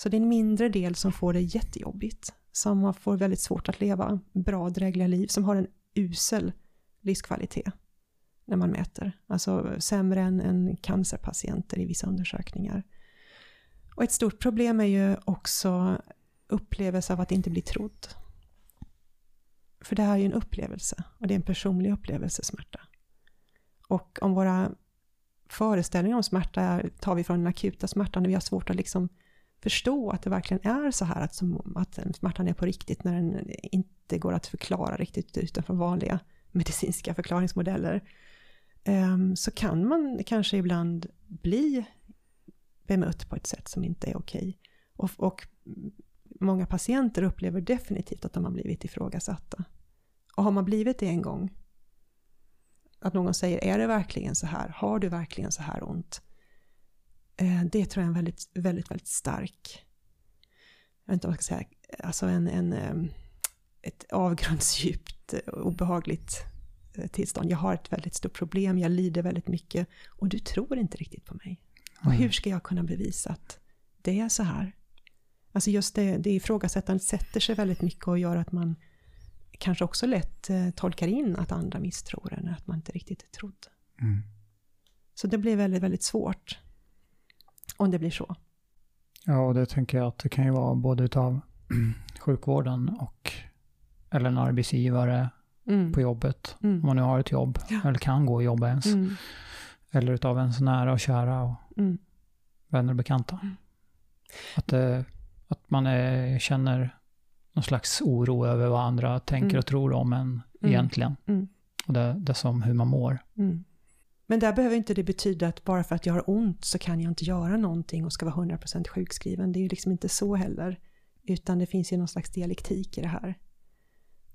så det är en mindre del som får det jättejobbigt, som får väldigt svårt att leva bra, drägliga liv, som har en usel livskvalitet. när man mäter. Alltså sämre än, än cancerpatienter i vissa undersökningar. Och ett stort problem är ju också upplevelse av att inte bli trodd. För det här är ju en upplevelse och det är en personlig upplevelse, smärta. Och om våra föreställningar om smärta är, tar vi från den akuta smärtan, när vi har svårt att liksom förstå att det verkligen är så här, att, som, att smärtan är på riktigt när den inte går att förklara riktigt utanför vanliga medicinska förklaringsmodeller, um, så kan man kanske ibland bli bemött på ett sätt som inte är okej. Och, och många patienter upplever definitivt att de har blivit ifrågasatta. Och har man blivit det en gång, att någon säger är det verkligen så här, har du verkligen så här ont? Eh, det tror jag är en väldigt, väldigt, väldigt stark, jag vet inte vad jag ska säga, alltså en, en, ett avgrundsdjupt obehagligt eh, tillstånd. Jag har ett väldigt stort problem, jag lider väldigt mycket och du tror inte riktigt på mig. Och hur ska jag kunna bevisa att det är så här? Alltså just det, det ifrågasättandet sätter sig väldigt mycket och gör att man kanske också lätt eh, tolkar in att andra misstror en, att man inte riktigt är trodd. Mm. Så det blir väldigt, väldigt svårt om det blir så. Ja, och det tänker jag att det kan ju vara både utav sjukvården och eller en arbetsgivare mm. på jobbet, mm. om man nu har ett jobb, ja. eller kan gå och jobba ens. Mm. Eller utav ens nära och kära och mm. vänner och bekanta. Mm. Att, det, att man är, känner någon slags oro över vad andra tänker mm. och tror om en egentligen. Och det, det som hur man mår. Men där behöver inte det betyda att bara för att jag har ont så kan jag inte göra någonting och ska vara 100% sjukskriven. Det är ju liksom inte så heller. Utan det finns ju någon slags dialektik i det här.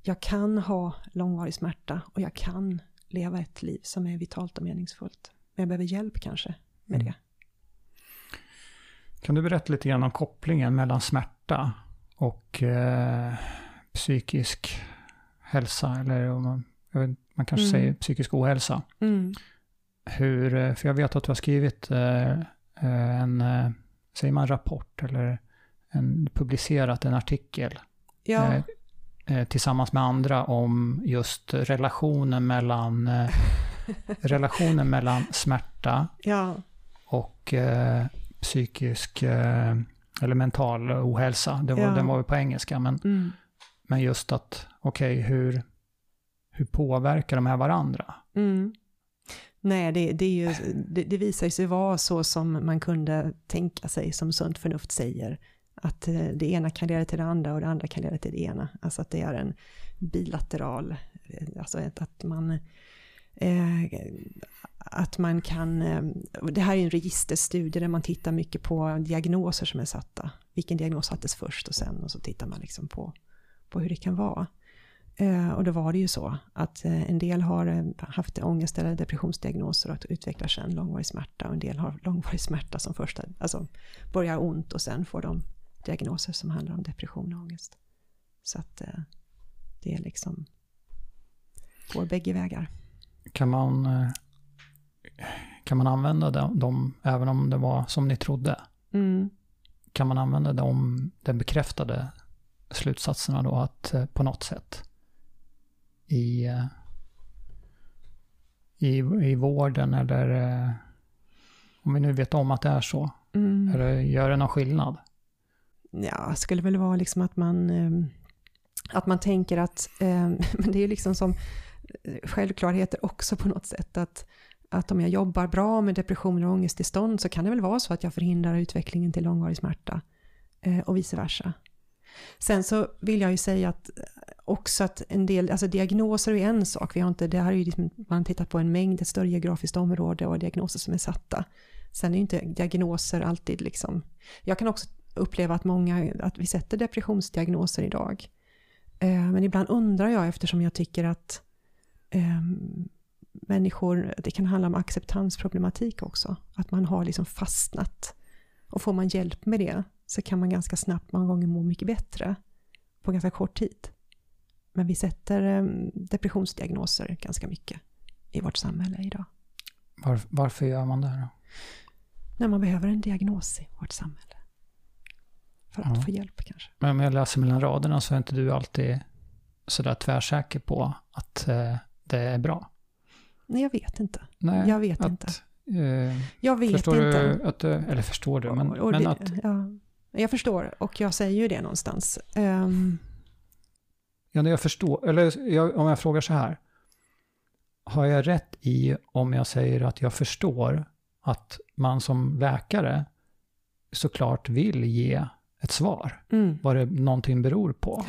Jag kan ha långvarig smärta och jag kan leva ett liv som är vitalt och meningsfullt. Men jag behöver hjälp kanske med mm. det. Kan du berätta lite grann om kopplingen mellan smärta och eh, psykisk hälsa? Eller om man, vet, man kanske mm. säger psykisk ohälsa. Mm. Hur, eh, för jag vet att du har skrivit eh, eh en, säger man rapport eller en, publicerat en artikel. Ja. Tillsammans med andra om just relationen mellan relationen mellan smärta ja. och psykisk eller mental ohälsa. Det var, ja. Den var ju på engelska, men, mm. men just att, okej, okay, hur, hur påverkar de här varandra? Mm. Nej, det, det, är ju, det, det visar sig vara så som man kunde tänka sig, som sunt förnuft säger. Att eh, det ena kan leda till det andra och det andra kan leda till det ena. Alltså att det är en bilateral, eh, alltså att man Eh, att man kan, eh, det här är en registerstudie där man tittar mycket på diagnoser som är satta. Vilken diagnos sattes först och sen och så tittar man liksom på, på hur det kan vara. Eh, och då var det ju så att en del har haft ångest eller depressionsdiagnoser och utvecklar sen långvarig smärta och en del har långvarig smärta som första, alltså börjar ont och sen får de diagnoser som handlar om depression och ångest. Så att det är liksom, går bägge vägar. Kan man, eh, kan man använda dem, även om det var som ni trodde? Mm. Kan man använda de, den bekräftade slutsatserna då att eh, på något sätt i, eh, i, i vården eller om vi nu vet om att det är så? Mm. Eller gör det någon skillnad? Ja, det skulle väl vara liksom att man, att man tänker att, men det är liksom som självklarheter också på något sätt. Att, att om jag jobbar bra med depression och ångesttillstånd så kan det väl vara så att jag förhindrar utvecklingen till långvarig smärta eh, och vice versa. Sen så vill jag ju säga att också att en del, alltså diagnoser är en sak, vi har inte, det här är ju liksom, man tittar på en mängd, ett större geografiskt område och diagnoser som är satta. Sen är ju inte diagnoser alltid liksom, jag kan också uppleva att många, att vi sätter depressionsdiagnoser idag. Eh, men ibland undrar jag eftersom jag tycker att eh, människor, det kan handla om acceptansproblematik också. Att man har liksom fastnat. Och får man hjälp med det så kan man ganska snabbt många gånger må mycket bättre på ganska kort tid. Men vi sätter eh, depressionsdiagnoser ganska mycket i vårt samhälle idag. Var, varför gör man det då? När man behöver en diagnos i vårt samhälle. För att ja. få hjälp kanske. Men om jag läser mellan raderna så är inte du alltid sådär tvärsäker på att eh, det är bra. Nej, jag vet inte. Nej, Jag vet att, inte. Eh, Jag vet förstår inte. du att eller förstår du, men, Och- och men det, att, ja, jag förstår, och jag säger ju det någonstans. Ehm, ja, jag förstår, eller jag, om jag frågar så här. Har jag rätt i om jag säger att jag förstår att man som läkare såklart vill ge ett svar, mm, vad det någonting beror på.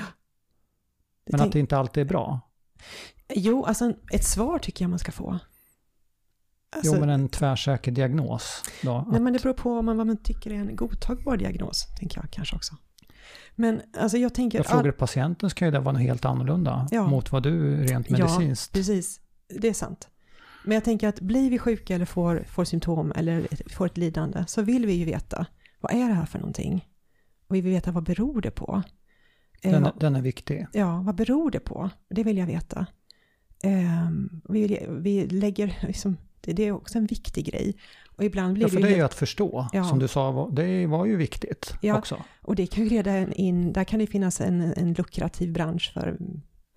det Men att det inte alltid är bra. Jo, alltså ett svar tycker jag man ska få. Alltså, jo, men en tvärsäker diagnos då? nej, att- men det beror på vad man tycker är en godtagbar diagnos, tänker jag kanske också. Men alltså jag tänker... Jag frågar patienten ska ju det vara något helt annorlunda Ja. mot vad du rent Ja, medicinskt. Precis, det är sant. Men jag tänker att blir vi sjuka eller får, får symptom eller får ett lidande så vill vi ju veta vad är det här för någonting? Och vi vill veta vad beror det på? Eh, Den, den är viktig. Ja, vad beror det på? Det vill jag veta. Ehm, vi, vi lägger, liksom, det, det är också en viktig grej. Och ibland blir Ja, för det det är ju att förstå, Ja. som du sa, det var ju viktigt Ja. också. och det kan ju leda in, där kan det finnas en, en lukrativ bransch för,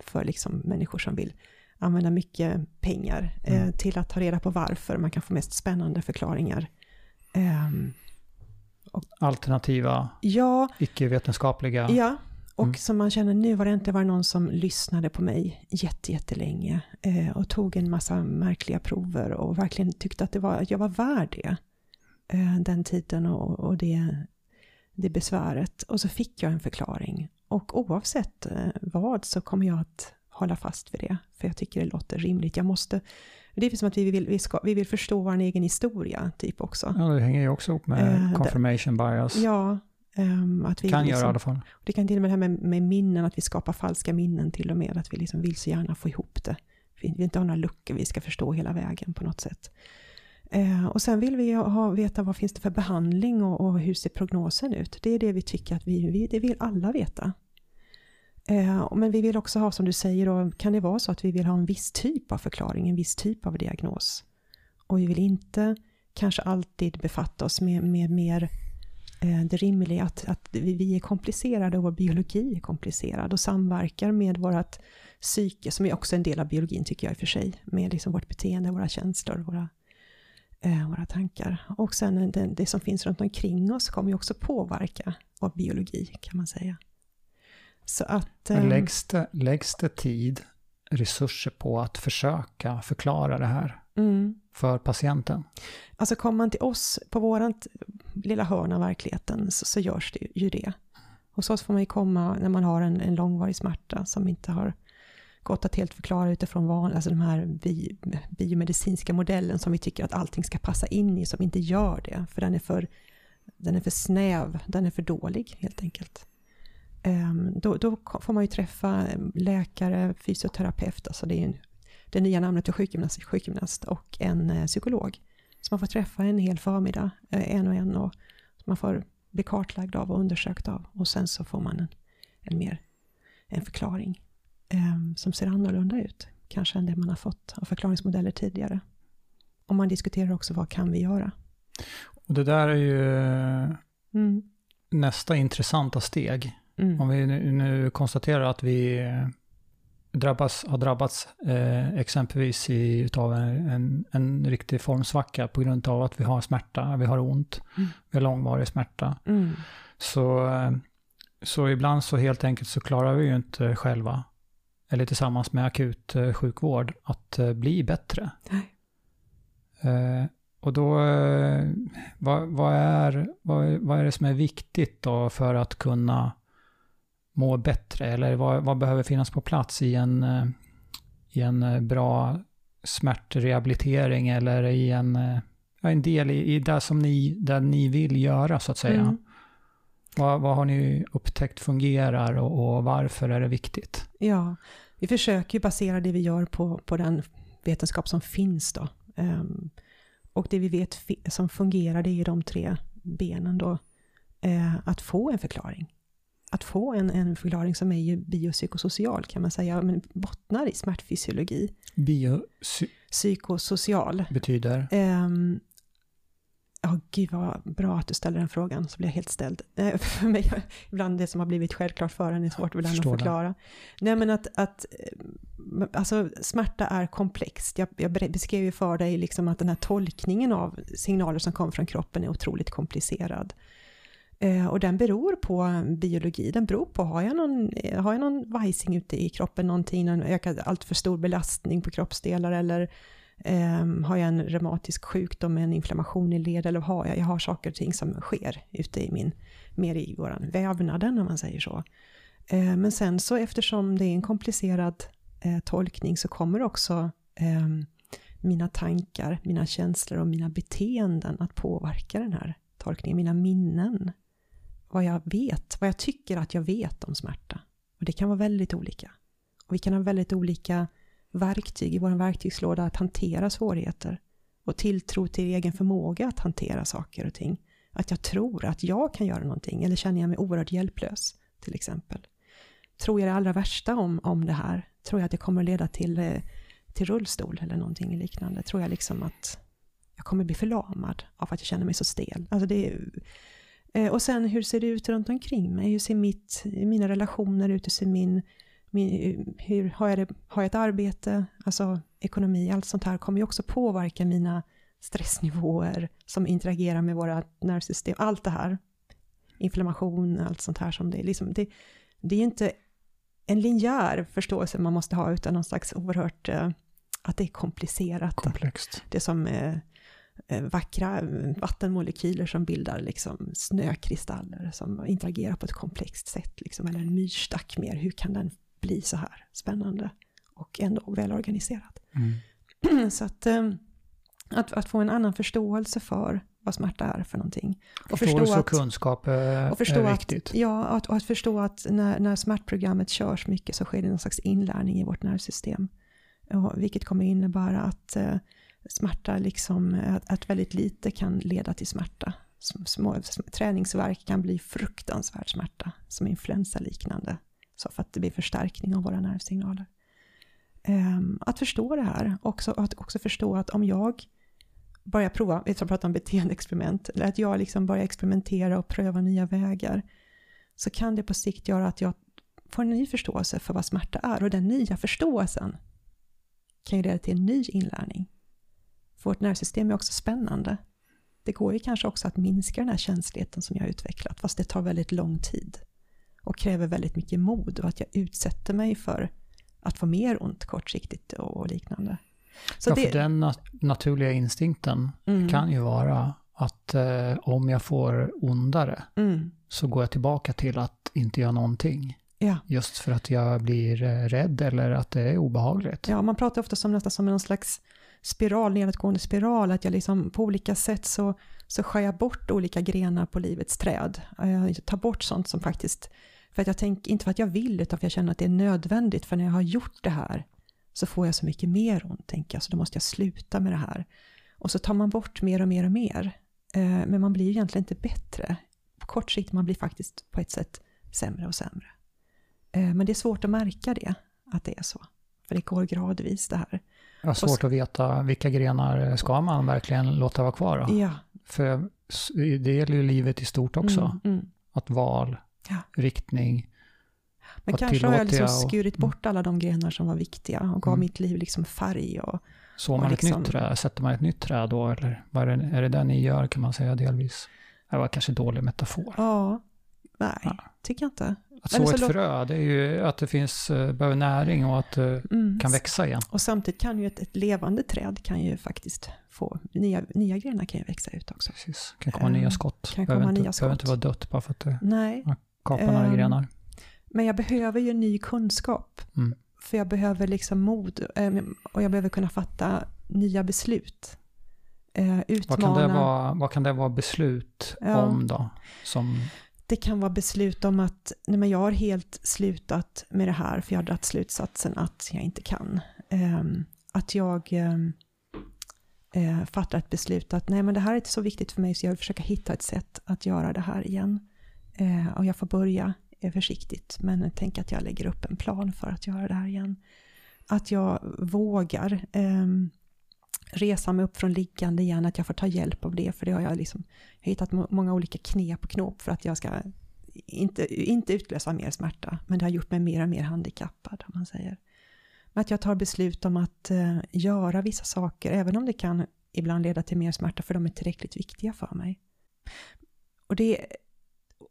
för liksom människor som vill använda mycket pengar eh, Mm. till att ta reda på varför. Man kan få mest spännande förklaringar. Ehm, Alternativa, ja, icke-vetenskapliga. Ja, och Mm. som man känner nu var det inte var någon som lyssnade på mig jätte, jättelänge eh, och tog en massa märkliga prover och verkligen tyckte att, det var, jag var värd det. Eh, den tiden och, och det, det besväret. Och så fick jag en förklaring. Och oavsett eh, vad så kommer jag att hålla fast vid det. För jag tycker det låter rimligt. Jag måste, det är som att vi vill, vi, ska, vi vill förstå vår egen historia typ också. Ja, det hänger ju också ihop med Eh, confirmation bias. Ja, ehm, att vi kan liksom, göra i alla fall. det kan till och med det här med, med minnen, att vi skapar falska minnen till och med, att vi liksom vill så gärna få ihop det. Vi vill inte ha några luckor, vi ska förstå hela vägen på något sätt. Eh, och sen vill vi ha, veta vad finns det för behandling och, och hur ser prognosen ut. Det är det vi tycker att vi, vi det vill alla veta. Eh, men vi vill också ha, som du säger, då, kan det vara så att vi vill ha en viss typ av förklaring, en viss typ av diagnos. Och vi vill inte kanske alltid befatta oss med, med mer Eh, det rimliga att, att vi, är komplicerade och vår biologi är komplicerad och samverkar med vårt psyke, som är också en del av biologin tycker jag i och för sig, med liksom vårt beteende, våra känslor, våra, eh, våra tankar. Och sen det, det som finns runt omkring oss kommer ju också påverka vår biologi kan man säga. Så att... Eh, läggs det, läggs det tid, resurser på att försöka förklara det här mm. för patienten? Alltså kommer man till oss på vårat lilla hörn av verkligheten så, så görs det ju det. Hos oss får man ju komma när man har en, en långvarig smärta som inte har gått att helt förklara utifrån van, alltså de här bi, biomedicinska modellen som vi tycker att allting ska passa in i, som inte gör det. För den är för, den är för snäv, den är för dålig helt enkelt. Ehm, då, då får man ju träffa läkare, fysioterapeut, alltså det är ju det nya namnet för sjukgymnast, sjukgymnast och en eh, psykolog. Så man får träffa en hel förmiddag, eh, en och en, och man får bli kartlagd av och undersökt av. Och sen så får man en, en mer, en förklaring eh, som ser annorlunda ut, kanske än det man har fått av förklaringsmodeller tidigare. Och man diskuterar också vad kan vi göra? Och det där är ju Mm. nästa intressanta steg. Mm. Om vi nu, konstaterar att vi eh, drabbas, har drabbats eh, exempelvis i, utav en, en, en riktig formsvacka på grund av att vi har smärta, vi har ont, Mm. vi har långvarig smärta. Mm. Så, eh, så ibland så helt enkelt så klarar vi ju inte själva, eller tillsammans med akut eh, sjukvård, att eh, bli bättre. Eh, och då, vad, vad, är, vad, vad är det som är viktigt då för att kunna må bättre? Eller vad, vad behöver finnas på plats i en, eh, i en eh, bra smärtrehabilitering eller i en, eh, en del i, i det som ni, där ni vill göra så att säga? Mm. Vad, vad har ni upptäckt fungerar och, och varför är det viktigt? Ja, vi försöker ju basera det vi gör på, på den vetenskap som finns då. Ehm, och det vi vet som fungerar det är ju de tre benen då. Eh, att få en förklaring. Att få en, en förklaring som är ju biopsykosocial kan man säga, men bottnar i smärtfysiologi. Bio Psykosocial. betyder? Ehm, Ja, gud vad bra att du ställer den frågan, så blir jag helt ställd. Eh, för mig, ibland det som har blivit självklart för en är svårt ibland att förklara. Det. Nej men att, att eh, alltså, smärta är komplext. Jag, jag beskrev ju för dig liksom att den här tolkningen av signaler som kommer från kroppen är otroligt komplicerad. Eh, och den beror på biologi, den beror på, har jag någon, eh, har jag någon vajsing ute i kroppen, någonting, någon ökad alltför stor belastning på kroppsdelar eller Um, har jag en reumatisk sjukdom med en inflammation i led eller har jag? Jag har saker och ting som sker ute i min, mer i våran vävnaden om man säger så. Uh, men sen så eftersom det är en komplicerad uh, tolkning så kommer också um, mina tankar, mina känslor och mina beteenden att påverka den här tolkningen, mina minnen. Vad jag vet, vad jag tycker att jag vet om smärta. Och det kan vara väldigt olika. Och vi kan ha väldigt olika verktyg i vår verktygslåda att hantera svårigheter och tilltro till egen förmåga att hantera saker och ting. Att jag tror att jag kan göra någonting eller känner jag mig oerhört hjälplös till exempel. Tror jag det allra värsta om, om det här? Tror jag att det kommer att leda till, eh, till rullstol eller någonting liknande? Tror jag liksom att jag kommer bli förlamad av att jag känner mig så stel? Alltså det eh, och sen hur ser det ut runt omkring mig? Hur ser mitt, mina relationer ut? Hur ser min min, hur, har, jag det, har jag ett arbete, alltså ekonomi, allt sånt här kommer ju också påverka mina stressnivåer som interagerar med våra nervsystem, allt det här. Inflammation, allt sånt här som det är. Liksom, det, det är inte en linjär förståelse man måste ha, utan någon slags oerhört, uh, att det är komplicerat. Komplext. Det som uh, vackra vattenmolekyler som bildar liksom snökristaller som interagerar på ett komplext sätt. Liksom, eller en myrstack mer, hur kan den bli så här spännande och ändå välorganiserad. Mm. så att, ehm, att, att, få en annan förståelse för vad smärta är för någonting. Och förståelse och kunskap är, och förstå är viktigt. Att, ja, att, och att förstå att när, när smärtprogrammet körs mycket så sker det någon slags inlärning i vårt nervsystem. Och, vilket kommer innebära att uh, smärta, liksom, att, att väldigt lite kan leda till smärta. Små, träningsverk kan bli fruktansvärd smärta, som influensaliknande så för att det blir förstärkning av våra nervsignaler. Um, att förstå det här, också, att också förstå att om jag börjar prova, vi pratar om beteendeexperiment, eller att jag liksom börjar experimentera och pröva nya vägar, så kan det på sikt göra att jag får en ny förståelse för vad smärta är. Och den nya förståelsen kan ju leda till en ny inlärning. För vårt nervsystem är också spännande. Det går ju kanske också att minska den här känsligheten som jag har utvecklat, fast det tar väldigt lång tid och kräver väldigt mycket mod och att jag utsätter mig för att få mer ont kortsiktigt och liknande. Så ja, det... för den nat naturliga instinkten mm. kan ju vara att eh, om jag får ondare mm. så går jag tillbaka till att inte göra någonting. Ja. Just för att jag blir eh, rädd eller att det är obehagligt. Ja, man pratar ofta som nästan som någon slags spiral, nedåtgående spiral, att jag liksom på olika sätt så, så skär jag bort olika grenar på livets träd. Jag tar bort sånt som faktiskt för att jag tänker, inte för att jag vill, utan för att jag känner att det är nödvändigt. För när jag har gjort det här så får jag så mycket mer ont, tänker jag. Så då måste jag sluta med det här. Och så tar man bort mer och mer och mer. Eh, men man blir ju egentligen inte bättre. På kort sikt man blir faktiskt på ett sätt sämre och sämre. Eh, men det är svårt att märka det, att det är så. För det går gradvis det här. Ja, svårt att veta vilka grenar ska man verkligen låta vara kvar då? Ja. För det gäller ju livet i stort också. Mm, mm. Att val ja. riktning. Men kanske har jag liksom skurit och, bort alla de grenar som var viktiga och gav mm. mitt liv liksom färg. Och, Så man liksom, ett nytt träd, sätter man ett nytt träd då eller vad är, det, är det det ni gör kan man säga delvis? Det var kanske dålig metafor. Ja, nej, ja. tycker jag inte. Att så ett frö, det är ju att det finns, eh, behöver näring och att det mm. kan växa igen. Och samtidigt kan ju ett, ett, levande träd kan ju faktiskt få, nya, nya grenar kan ju växa ut också. Precis, kan komma um, nya skott. Kan behöver, komma inte, nya skott. behöver inte vara dött bara för att det Nej. kapar några um, grenar. Men jag behöver ju ny kunskap. Mm. För jag behöver liksom mod um, och jag behöver kunna fatta nya beslut. Utmana. Vad kan det vara, vad kan det vara beslut ja. om då? Som det kan vara beslut om att nej men jag har helt slutat med det här för jag har dragit slutsatsen att jag inte kan. Ehm, att jag ehm, eh, fattar ett beslut att nej men det här är inte så viktigt för mig så jag vill försöka hitta ett sätt att göra det här igen. Eh, och jag får börja försiktigt men tänk att jag lägger upp en plan för att göra det här igen. Att jag vågar um, resa mig upp från liggande igen, att jag får ta hjälp av det, för det har jag liksom jag har hittat många olika knep och knop för att jag ska inte, inte utlösa mer smärta, men det har gjort mig mer och mer handikappad, om man säger. Men att jag tar beslut om att eh, göra vissa saker, även om det kan ibland leda till mer smärta, för de är tillräckligt viktiga för mig. Och det,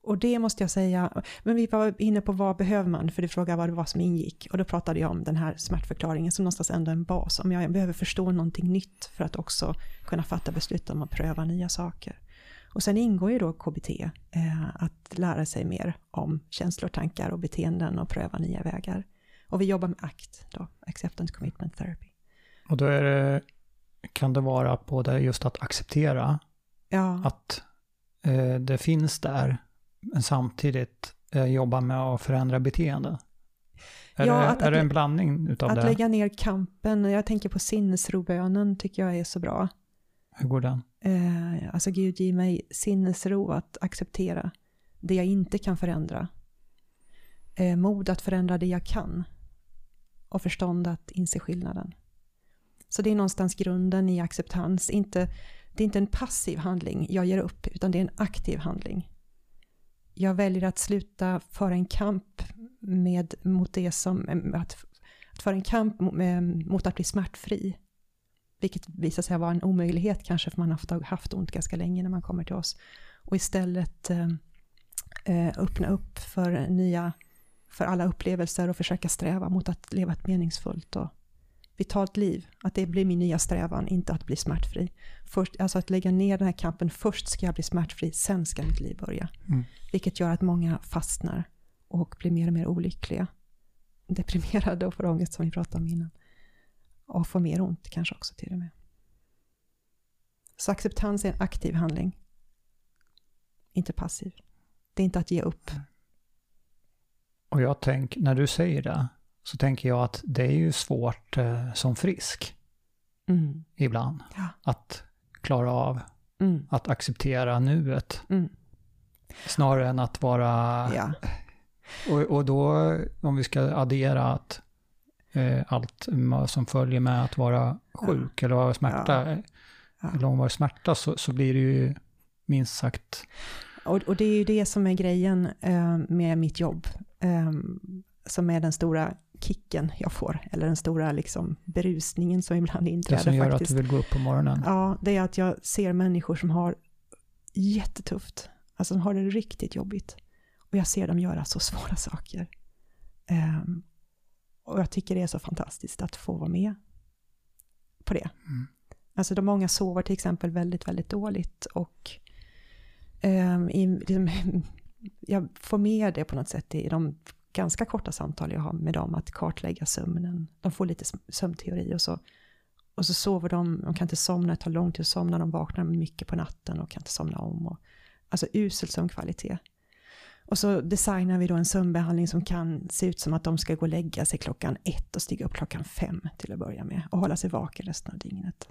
och det måste jag säga, men vi var inne på vad behöver man, för du frågade vad det var som ingick. Och då pratade jag om den här smärtförklaringen som någonstans ändå är en bas. Om jag behöver förstå någonting nytt för att också kunna fatta beslut om att pröva nya saker. Och sen ingår ju då KBT, eh, att lära sig mer om känslor, tankar och beteenden och pröva nya vägar. Och vi jobbar med ACT, då, Acceptance Commitment Therapy. Och då det, kan det vara både just att acceptera Ja, att eh, det finns där, men samtidigt eh, jobba med att förändra beteende. Är, Ja, det, att- är att- det en blandning utav att det? lägga ner kampen, jag tänker på sinnesrobönen tycker jag är så bra. Hur går den? Eh, alltså Gud ge mig sinnesro att acceptera det jag inte kan förändra. Eh, mod att förändra det jag kan. Och förstånd att inse skillnaden. Så det är någonstans grunden i acceptans. Inte, det är inte en passiv handling, jag ger upp, utan det är en aktiv handling. Jag väljer att sluta föra en kamp med, mot det som, att, att föra en kamp mot, med, mot att bli smärtfri. Vilket visar sig vara en omöjlighet kanske för man har haft, haft ont ganska länge när man kommer till oss. Och istället eh, öppna upp för nya, för alla upplevelser och försöka sträva mot att leva ett meningsfullt och vitalt liv. Att det blir min nya strävan, inte att bli smärtfri. Först, alltså att lägga ner den här kampen, först ska jag bli smärtfri, sen ska mitt liv börja. Mm. Vilket gör att många fastnar och blir mer och mer olyckliga. Deprimerade och får ångest som vi pratade om innan. Och får mer ont kanske också till och med. Så acceptans är en aktiv handling. Inte passiv. Det är inte att ge upp. Och jag tänker, när du säger det, så tänker jag att det är ju svårt eh, som frisk Mm. ibland. Ja. Att klara av Mm. att acceptera nuet. Mm. Snarare än att vara... Ja. Och, och då, om vi ska addera att eh, allt som följer med att vara sjuk eller vara smärta, Ja. långvarig smärta, så, så blir det ju minst sagt... Och, och det är ju det som är grejen eh, med mitt jobb. Eh, som är den stora kicken jag får. Eller den stora liksom, berusningen som ibland Det inträder som gör faktiskt. att du vill gå upp på morgonen. Ja, det är att jag ser människor som har jättetufft. Alltså som har det riktigt jobbigt. Och jag ser dem göra så svåra saker. Ehm, och jag tycker det är så fantastiskt att få vara med på det. Mm. Alltså de många sover till exempel väldigt, väldigt dåligt. Och ehm, i, liksom, jag får med det på något sätt i de ganska korta samtal jag har med dem, att kartlägga sömnen. De får lite sömnteori och så. Och så sover de, de kan inte somna, det tar lång tid att somna, de vaknar mycket på natten och kan inte somna om. Och, alltså usel sömnkvalitet. Och så designar vi då en sömnbehandling som kan se ut som att de ska gå och lägga sig klockan ett och stiga upp klockan fem till att börja med. Och hålla sig vaken resten av dygnet.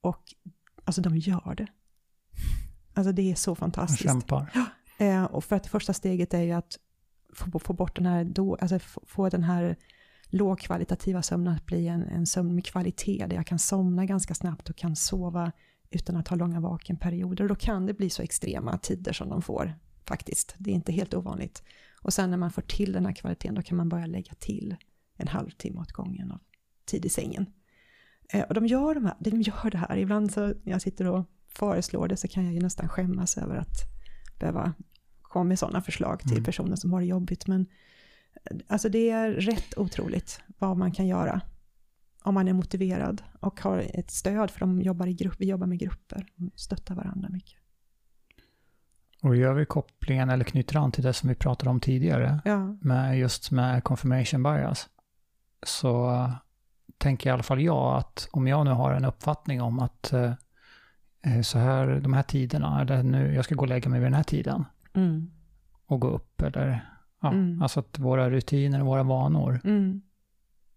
Och alltså de gör det. Alltså det är så De fantastiskt. kämpar. Eh, och för att det första steget är ju att få, få bort den här, då, alltså få, få den här lågkvalitativa sömnen att bli en, en sömn med kvalitet, där jag kan somna ganska snabbt och kan sova utan att ha långa vakenperioder. Och då kan det bli så extrema tider som de får, faktiskt. Det är inte helt ovanligt. Och sen när man får till den här kvaliteten, då kan man börja lägga till en halvtimme åt gången av tid i sängen. Eh, och de gör, de, här, de gör det här. Ibland så när jag sitter och föreslår det så kan jag ju nästan skämmas över att behöva komma med sådana förslag till Mm. personer som har det jobbigt. Men eh, alltså det är rätt otroligt vad man kan göra om man är motiverad och har ett stöd för de jobbar i grupp, vi jobbar med grupper, stöttar varandra mycket. Och gör vi kopplingen eller knyter an till det som vi pratade om tidigare, Ja, med just med confirmation bias, så tänker i alla fall jag att om jag nu har en uppfattning om att eh, eh, så här, de här tiderna, eller nu, jag ska gå och lägga mig vid den här tiden mm, och gå upp, eller ja, Mm. alltså att våra rutiner och våra vanor mm,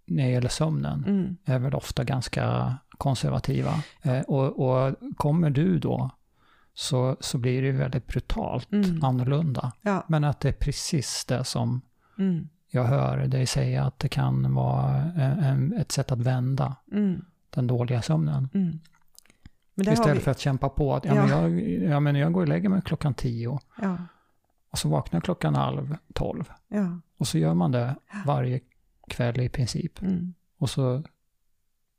när det gäller sömnen mm, är väl ofta ganska konservativa. Eh, och, och kommer du då så, så blir det ju väldigt brutalt Mm. annorlunda. ja, Men att det är precis det som mm, jag hör dig säga att det kan vara en, en, ett sätt att vända mm, den dåliga sömnen. Mm. Men där har Istället vi, för att kämpa på att ja, Ja. Men jag, ja, men jag går och lägger mig klockan tio ja, och så vaknar jag klockan halv tolv. ja, Och så gör man det varje kväll i princip. mm. Och så,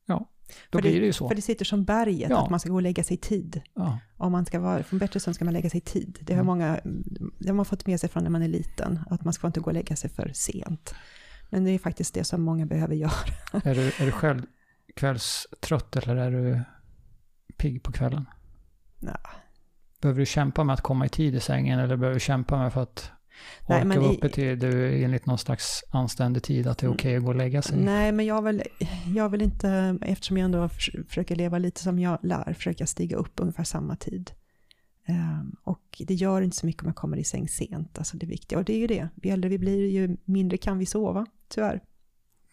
ja, då För blir det ju så. För det sitter som berget, Ja. att man ska gå och lägga sig i tid. Ja, Om man ska vara, få en bättre sömn ska man lägga sig i tid. Det har, Mm. många, det har man fått med sig från när man är liten, att man ska inte gå och lägga sig för sent. Men det är faktiskt det som många behöver göra. är, du, är du själv kvällstrött eller är du pigg på kvällen? Ja. Behöver du kämpa med att komma i tid i sängen eller behöver du kämpa med för att Nej, orka vara i- uppe till du enligt någon slags anständig tid att det är Mm. okej att gå och lägga sig? Nej, men jag vill, jag vill inte, eftersom jag ändå förs- försöker leva lite som jag lär, försöka stiga upp ungefär samma tid. Ehm, och det gör inte så mycket om jag kommer i säng sent, alltså det viktiga. Och det är ju det, ju äldre vi blir, ju mindre kan vi sova, tyvärr.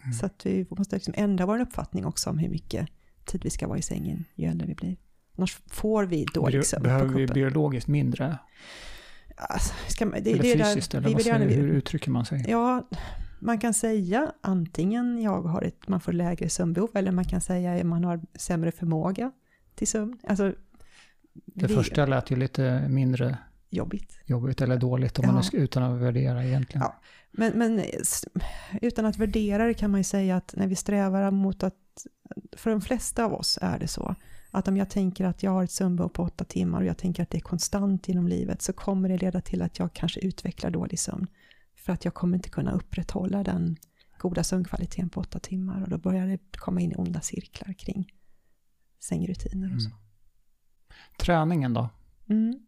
Mm. Så att vi måste liksom ändra vår uppfattning också om hur mycket tid vi ska vara i sängen, ju äldre vi blir. Annars får vi dålig Be- sömn Behöver vi biologiskt mindre? Alltså, man, det, eller det är där- fysiskt? eller vad säger, hur uttrycker man sig? Ja, man kan säga antingen jag har ett, man får lägre sömnbehov eller man kan säga att man har sämre förmåga till sömn. Alltså, det vi- första lät ju lite mindre Jobbigt. jobbigt eller dåligt om man Ja. nu ska, utan att värdera egentligen. Ja. Men, men utan att värdera det kan man ju säga att när vi strävar mot att, för de flesta av oss är det så, att om jag tänker att jag har ett sömnbehov på åtta timmar och jag tänker att det är konstant genom livet så kommer det leda till att jag kanske utvecklar dålig sömn. För att jag kommer inte kunna upprätthålla den goda sömnkvaliteten på åtta timmar och då börjar det komma in i onda cirklar kring sängrutiner och så. Träningen då? Mm.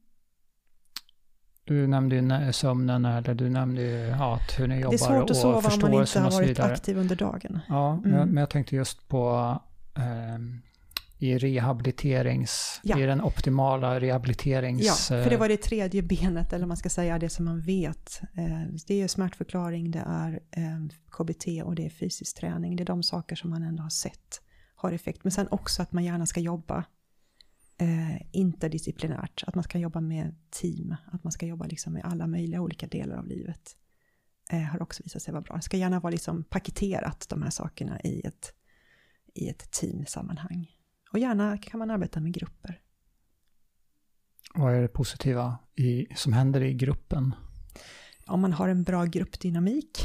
Du nämnde ju sömnen eller du nämnde ju ja, att hur ni jobbar Det är svårt att och sova om man inte förståelsen har och så varit vidare. aktiv under dagen. Ja, men, Mm. jag, men jag tänkte just på ehm, i rehabiliterings... Ja. I den optimala rehabiliterings... Ja, för det eh, var det tredje benet, eller man ska säga det som man vet. Eh, Det är smärtförklaring, det är eh, KBT och det är fysisk träning. Det är de saker som man ändå har sett har effekt. Men sen också att man gärna ska jobba eh, interdisciplinärt. Att man ska jobba med team. Att man ska jobba liksom med alla möjliga olika delar av livet. Eh, har också visat sig vara bra. Det ska gärna vara liksom paketerat de här sakerna i ett, i ett teamsammanhang. Och gärna kan man arbeta med grupper. Vad är det positiva i, som händer i gruppen? om man har en bra gruppdynamik.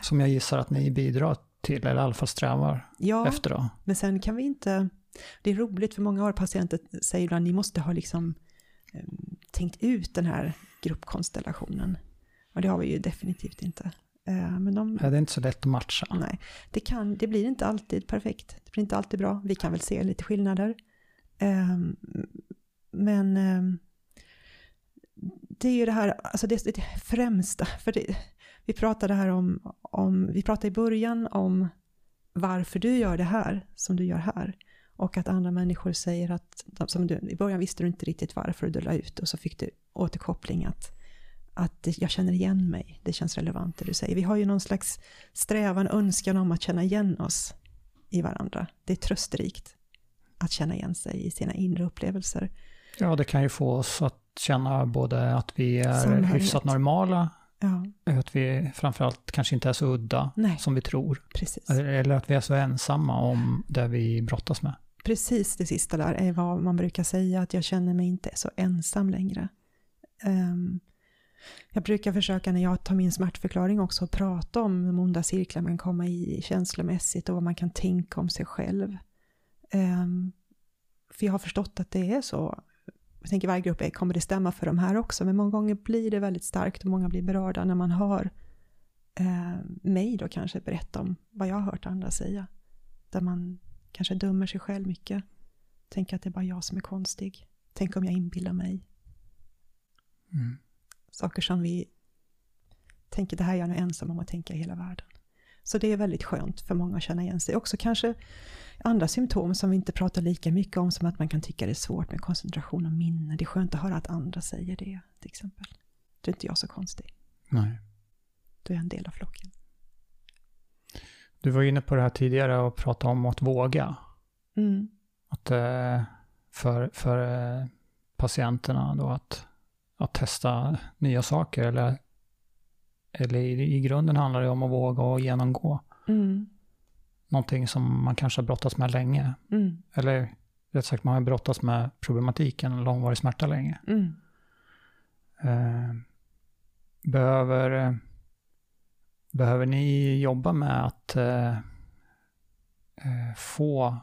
Som jag gissar att ni bidrar till, eller i alla fall strävar Ja, efter då. men sen kan vi inte... Det är roligt för många av patienter säger ibland ni måste ha liksom eh, tänkt ut den här gruppkonstellationen. Och det har vi ju definitivt inte. Eh, Men de, det är inte så lätt att matcha. nej, det, kan, det blir inte alltid perfekt. Det blir inte alltid bra. Vi kan väl se lite skillnader. Eh, Men eh, det är ju det här, alltså det, det främsta, för det, vi pratade här om, om, vi pratade i början om varför du gör det här som du gör här. Och att andra människor säger att, som du, i början visste du inte riktigt varför du la ut och så fick du återkoppling att, att jag känner igen mig, det känns relevant det du säger. Vi har ju någon slags strävan, önskan om att känna igen oss i varandra. Det är trösterikt att känna igen sig i sina inre upplevelser. Ja, det kan ju få oss att känna både att vi är Samhörighet. hyfsat normala, Ja, att vi framförallt kanske inte är så udda Nej. som vi tror. precis. Eller att vi är så ensamma om det vi brottas med precis det sista där är vad man brukar säga, att jag känner mig inte så ensam längre. Um, jag brukar försöka när jag tar min smärtförklaring också att prata om de onda cirklar man kommer i känslomässigt och vad man kan tänka om sig själv. Um, för jag har förstått att det är så. Jag tänker varje grupp, är, kommer det stämma för de här också? Men många gånger blir det väldigt starkt och många blir berörda när man hör eh, mig då kanske berätta om vad jag har hört andra säga. Där man kanske dömer sig själv mycket. Tänker att det är bara jag som är konstig. Tänk om jag inbillar mig. Mm. Saker som vi tänker, det här är jag nu ensam om att tänka i hela världen. Så det är väldigt skönt för många att känna igen sig. Också kanske andra symptom som vi inte pratar lika mycket om, som att man kan tycka det är svårt med koncentration och minne. Det är skönt att höra att andra säger det, till exempel. Då är inte jag så konstig. Nej. Då är jag en del av flocken. Du var inne på det här tidigare och pratade om att våga. Mm. Att eh, för, för eh, patienterna då att, att testa nya saker eller, eller i, i grunden handlar det om att våga och genomgå. Mm. någonting som man kanske har brottats med länge. Mm. Eller rätt sagt, man har brottats med problematiken långvarig smärta länge. Mm. Eh, behöver, eh, behöver ni jobba med att eh, eh, få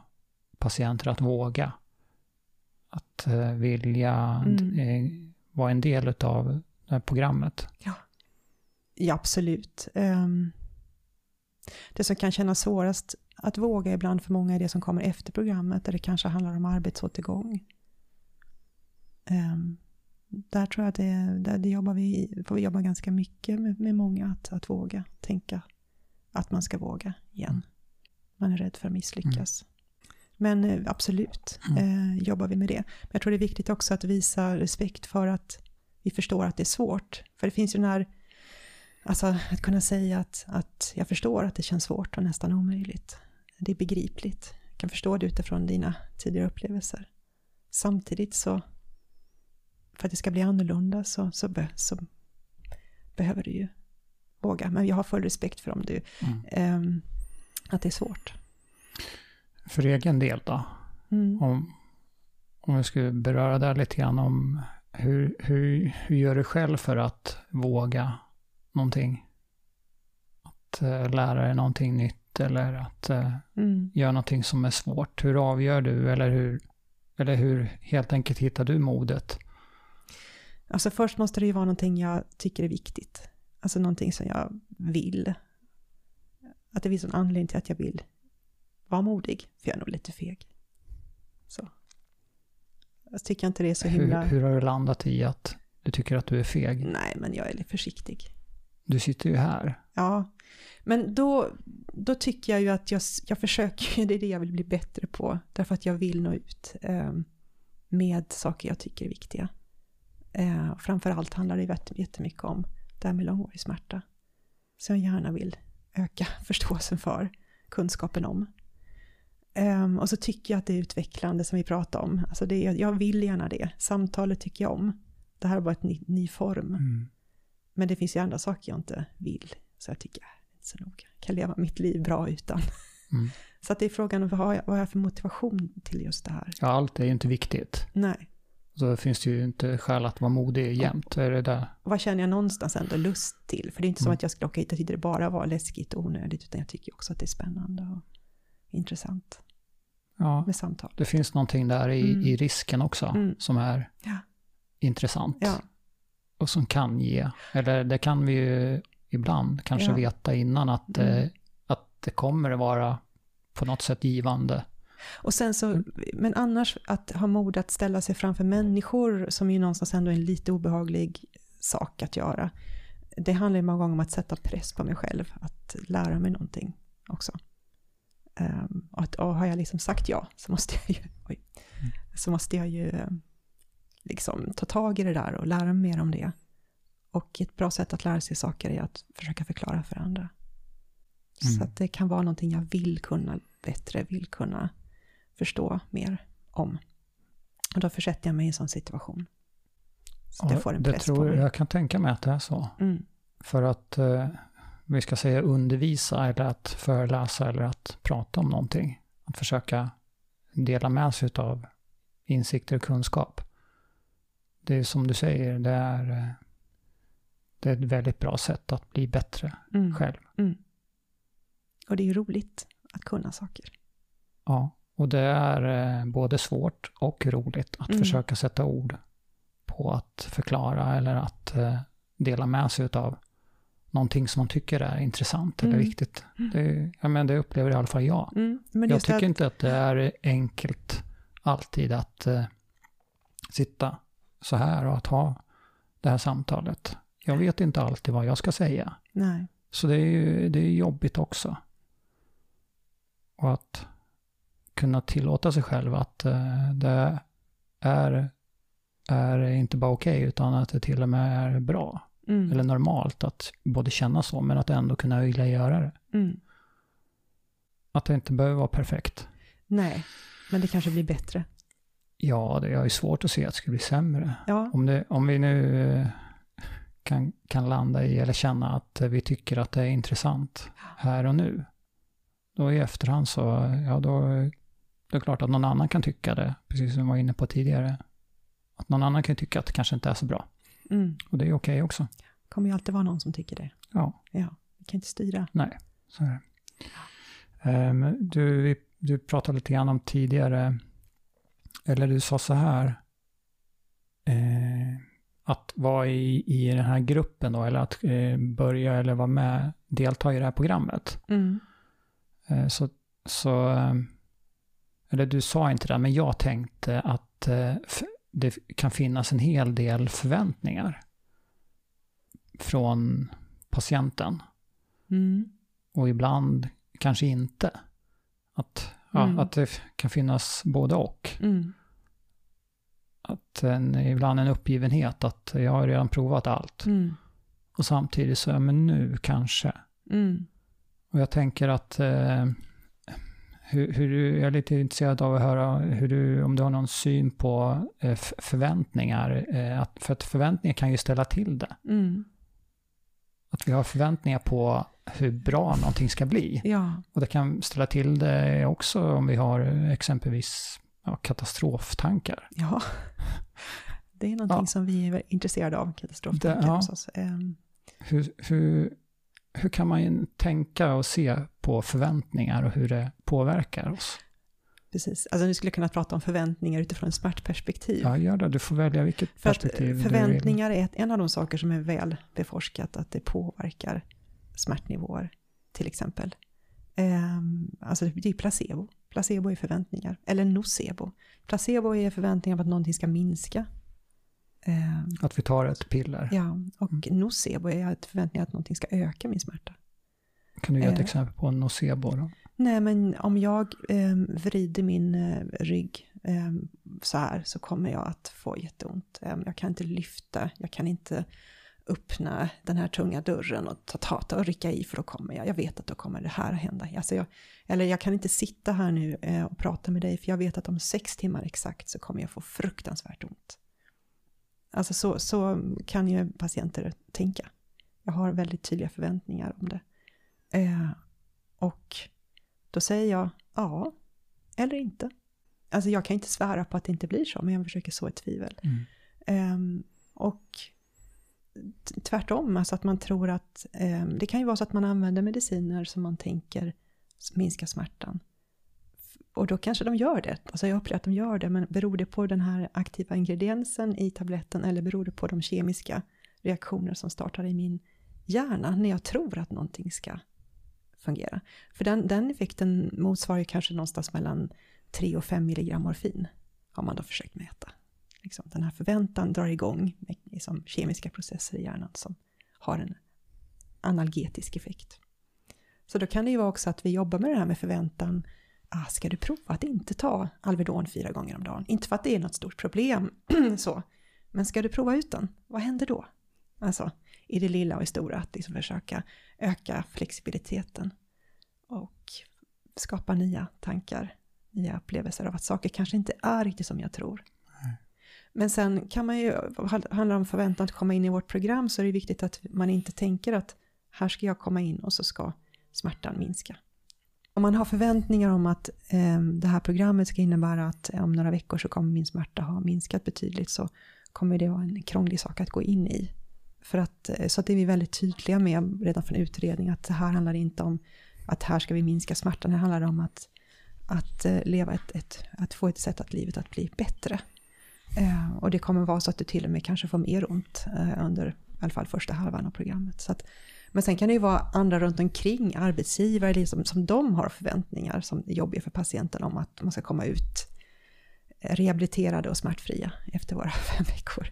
patienter att våga? Att eh, vilja Mm. eh, vara en del av det här programmet? Ja, absolut. Ehm, det som kan kännas svårast att våga ibland för många är det som kommer efter programmet, där det kanske handlar om arbetsåtergång. Ehm, där tror jag att det, där det jobbar vi, får vi jobba ganska mycket med, med många, att, att våga tänka att man ska våga igen. Man är rädd för att misslyckas. Men eh, absolut eh, jobbar vi med det. Men jag tror det är viktigt också att visa respekt för att vi förstår att det är svårt. För det finns ju den här Alltså att kunna säga att, att jag förstår att det känns svårt och nästan omöjligt. Det är begripligt. Jag kan förstå det utifrån dina tidigare upplevelser. Samtidigt så, för att det ska bli annorlunda så, så, be, så behöver du ju våga. Men jag har full respekt för om du, Mm. ehm, att det är svårt. För egen del då? Mm. Om, om vi skulle beröra det lite grann om hur, hur, hur gör du själv för att våga någonting? Att eh, lära dig någonting nytt eller att eh, Mm. göra någonting som är svårt. Hur avgör du eller hur, eller hur helt enkelt hittar du modet? Alltså först måste det ju vara någonting jag tycker är viktigt. Alltså någonting som jag vill. Att det finns en anledning till att jag vill vara modig. För jag är nog lite feg. Så. Jag tycker inte det är så himla... Hur, hur har du landat i att du tycker att du är feg? Nej, men jag är lite försiktig. Du sitter ju här. Ja, men då, då tycker jag ju att jag, jag försöker, det är det jag vill bli bättre på, därför att jag vill nå ut eh, med saker jag tycker är viktiga. Eh, framförallt handlar det jätte- jättemycket om det här med långvarig smärta, som jag gärna vill öka förståelsen för, kunskapen om. Eh, och så tycker jag att det är utvecklande som vi pratar om, alltså det, jag vill gärna det, samtalet tycker jag om. Det här är bara ett ny, ny form. Mm. Men det finns ju andra saker jag inte vill. Så jag tycker, inte så noga. Jag kan leva mitt liv bra utan. Mm. Så att det är frågan om vad har, jag, vad har jag för motivation till just det här? Ja, allt är ju inte viktigt. Nej. Så finns det ju inte skäl att vara modig jämt. Är det där? Vad känner jag någonstans ändå lust till? För det är inte som Mm. att jag skulle åka hit och det bara var läskigt och onödigt. Utan jag tycker också att det är spännande och intressant Ja, med samtal. det finns någonting där i, Mm. i risken också Mm. som är Ja. intressant. Ja, Och som kan ge, eller det kan vi ju ibland kanske veta innan att, Mm. eh, att det kommer att vara på något sätt givande. Och sen så, men annars att ha mod att ställa sig framför människor som ju någonstans ändå är en lite obehaglig sak att göra. Det handlar ju många gånger om att sätta press på mig själv, att lära mig någonting också. Um, och att, och har jag liksom sagt ja så måste jag ju, oj, så måste jag ju eh, liksom ta tag i det där och lära mig mer om det. Och ett bra sätt att lära sig saker är att försöka förklara för andra. Mm. Så att det kan vara någonting jag vill kunna bättre, vill kunna förstå mer om. Och då försätter jag mig i en sån situation. Så att jag får en det press tror på mig. jag kan tänka mig att det är så. Mm. För att eh, vi ska säga undervisa eller att föreläsa eller att prata om någonting. Att försöka dela med sig av insikter och kunskap. Det är som du säger, det är, eh, det är ett väldigt bra sätt att bli bättre Mm. själv. Och det är ju roligt att kunna saker. Ja, och det är eh, både svårt och roligt att Mm. försöka sätta ord på att förklara eller att eh, dela med sig av någonting som man tycker är intressant eller Mm. viktigt. Det, ja, men det upplever i alla fall jag. Mm. Jag tycker att, inte att det är enkelt alltid att eh, sitta så här och att ha det här samtalet. Jag vet inte alltid vad jag ska säga. Nej. Så det är ju det är jobbigt också. Och att kunna tillåta sig själv att eh, det är, är inte bara okej utan att det till och med är bra. Mm. Eller normalt att både känna så men att ändå kunna vilja göra det. Mm. Att det inte behöver vara perfekt. Nej, men det kanske blir bättre. Ja, det är ju svårt att se att det ska bli sämre. Ja, Om, det, om vi nu eh, kan, kan landa i eller känna att vi tycker att det är intressant här och nu. då i efterhand så, ja då, det är klart att någon annan kan tycka det, precis som jag var inne på tidigare. Att någon annan kan tycka att det kanske inte är så bra. Mm. Och det är okej också. Det kommer ju alltid vara någon som tycker det. Ja, Ja, vi kan inte styra. nej, så är det. Ehm, du, vi- du pratade lite grann om tidigare, eller du sa så här, eh, att vara i, i den här gruppen då, eller att eh, börja eller vara med, delta i det här programmet. Mm. Eh, Så, så, eh, eller du sa inte det, men jag tänkte att eh, det kan finnas en hel del förväntningar från patienten. Mm. Och ibland kanske inte. Att, ja, Mm. att det kan finnas både och. Mm. Att en, ibland en uppgivenhet att jag har redan provat allt. Mm. Och samtidigt så, ja, men nu kanske. Mm. Och jag tänker att eh, hur, hur jag är lite intresserad av att höra hur du, om du har någon syn på eh, förväntningar. Eh, att, för att förväntningar kan ju ställa till det. Mm. Att vi har förväntningar på hur bra någonting ska bli. Ja, Och det kan ställa till det också om vi har exempelvis ja, katastroftankar. ja. Det är någonting Ja. som vi är intresserade av, katastroftankar Det- hos oss. Ehm, Hur, hur, hur kan man tänka och se på förväntningar och hur det påverkar oss? Precis, alltså nu skulle jag kunna prata om förväntningar utifrån ett smärtperspektiv. Ja, gör det. Du får välja vilket För att perspektiv du vill. förväntningar är en av de saker som är väl beforskat, att det påverkar smärtnivåer till exempel. Ehm, alltså det är placebo. Placebo är förväntningar, eller nocebo. Placebo är förväntningar på att någonting ska minska. Ehm, Att vi tar ett piller. ja, och nocebo är ett förväntningar att någonting ska öka min smärta. Kan du ge ett Eh. exempel på en nocebo då? Nej, men om jag eh, vrider min eh, rygg eh, så här så kommer jag att få jätteont. Eh, jag kan inte lyfta, jag kan inte öppna den här tunga dörren och ta, ta, ta och rycka i för då kommer jag. Jag vet att då kommer det här att hända. Alltså jag, eller jag kan inte sitta här nu eh, och prata med dig för jag vet att om sex timmar exakt så kommer jag få fruktansvärt ont. Alltså så, så kan ju patienter tänka. Jag har väldigt tydliga förväntningar om det. Eh, och då säger jag ja eller inte. Alltså jag kan inte svära på att det inte blir så, men jag försöker så ett tvivel. Mm. Ehm, och tvärtom, alltså att man tror att ehm, det kan ju vara så att man använder mediciner som man tänker minska smärtan. Och då kanske de gör det. Alltså jag upplever att de gör det, men beror det på den här aktiva ingrediensen i tabletten eller beror det på de kemiska reaktioner som startar i min hjärna när jag tror att någonting ska fungera? För den, den effekten motsvarar ju kanske någonstans mellan 3 och 5 milligram morfin har man då försökt mäta. Liksom, den här förväntan drar igång med, liksom, kemiska processer i hjärnan som har en analgetisk effekt. Så då kan det ju vara också att vi jobbar med det här med förväntan. Ah, ska du prova att inte ta Alvedon fyra gånger om dagen? Inte för att det är något stort problem, så. men ska du prova ut den? Vad händer då? Alltså, i det lilla och i stora, att liksom försöka öka flexibiliteten och skapa nya tankar, nya upplevelser av att saker kanske inte är riktigt som jag tror. Men sen kan man ju, handlar om förväntan att komma in i vårt program så är det viktigt att man inte tänker att här ska jag komma in och så ska smärtan minska. Om man har förväntningar om att eh, det här programmet ska innebära att eh, om några veckor så kommer min smärta ha minskat betydligt så kommer det vara en krånglig sak att gå in i. För att, eh, så att det är vi väldigt tydliga med redan från utredning att det här handlar inte om att här ska vi minska smärtan, det handlar om att, att eh, leva ett, ett, att få ett sätt att livet att bli bättre. Eh, och det kommer vara så att du till och med kanske får mer ont eh, under i alla fall första halvan av programmet. Så att, men sen kan det ju vara andra runt omkring, arbetsgivare, liksom, som de har förväntningar som är jobbiga för patienten om att man ska komma ut rehabiliterade och smärtfria efter våra fem veckor.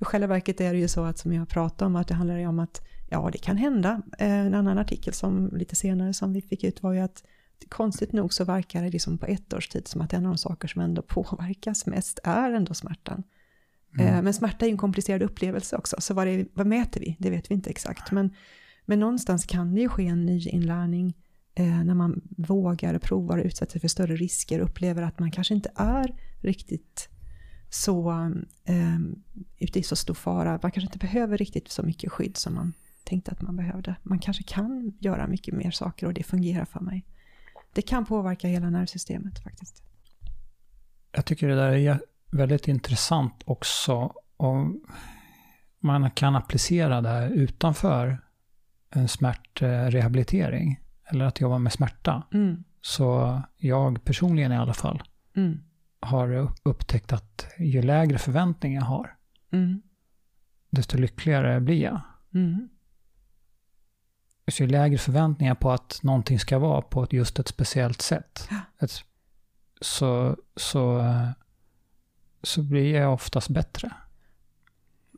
I själva verket är det ju så att som jag pratade om att det handlar ju om att ja, det kan hända. Eh, En annan artikel som lite senare som vi fick ut var ju att konstigt nog så verkar det liksom på ett års tid som att en av de saker som ändå påverkas mest är ändå smärtan. Mm. Men smärta är ju en komplicerad upplevelse också, så vad, det, vad mäter vi? Det vet vi inte exakt. Men, men någonstans kan det ju ske en ny inlärning eh, när man vågar, provar och utsätter sig för större risker och upplever att man kanske inte är riktigt så eh, ute i så stor fara. Man kanske inte behöver riktigt så mycket skydd som man tänkte att man behövde. Man kanske kan göra mycket mer saker och det fungerar för mig. Det kan påverka hela nervsystemet faktiskt. Jag tycker det där är väldigt intressant också. Och man kan applicera det här utanför smärtrehabilitering. Eller att jobba med smärta. Mm. Så jag personligen i alla fall Mm. har upptäckt att ju lägre förväntningar jag har, Mm. desto lyckligare blir jag. Mm. Så ju lägre förväntningar på att någonting ska vara på just ett speciellt sätt, ett, så, så, så blir jag oftast bättre.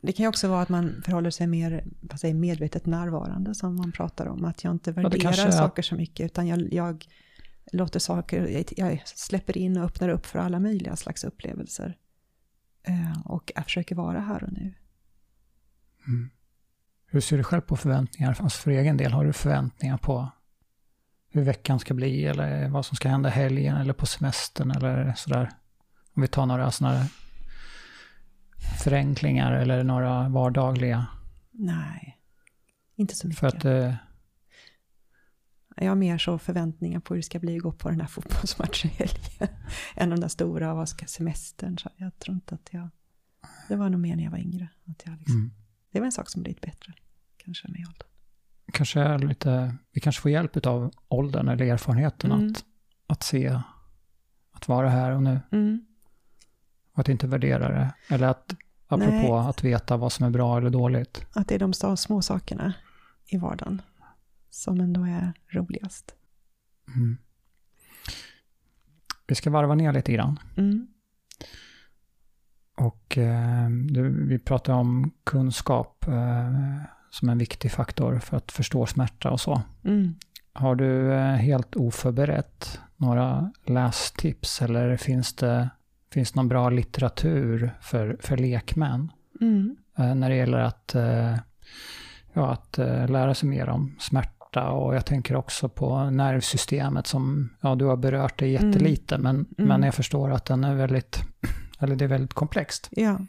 Det kan ju också vara att man förhåller sig mer säger, medvetet närvarande som man pratar om. Att jag inte värderar är- saker så mycket utan jag, jag låter saker, jag, släpper in och öppnar upp för alla möjliga slags upplevelser. Eh, och jag försöker vara här och nu. Mm. Hur ser du själv på förväntningar? Alltså för egen del, har du förväntningar på hur veckan ska bli eller vad som ska hända helgen eller på semestern eller sådär? Om vi tar några sådana förenklingar eller några vardagliga. Nej, inte så mycket. För att eh, Jag har mer så förväntningar på hur det ska bli att gå på den här fotbollsmatchen än de där stora, vad ska semestern? Så jag tror inte att jag... Det var nog mer när jag var yngre. Att jag liksom, mm, Det var en sak som blivit bättre, kanske med åldern. kanske är lite, vi kanske får hjälp av åldern eller erfarenheten Mm. att, att se, att vara här och nu. Mm. Att inte värdera det. Eller att, apropå Nej. att veta vad som är bra eller dåligt. Att det är de små sakerna i vardagen som ändå är roligast. Mm. Vi ska varva ner lite grann. Mm. Och eh, vi pratar om kunskap eh, som en viktig faktor för att förstå smärta och så. Mm. Har du eh, helt oförberett några lästips eller finns det, finns någon bra litteratur för, för lekmän Mm. eh, när det gäller att, eh, ja, att eh, lära sig mer om smärta och jag tänker också på nervsystemet som, ja du har berört det jättelite men, men jag förstår att den är väldigt, eller det är väldigt komplext. Ja.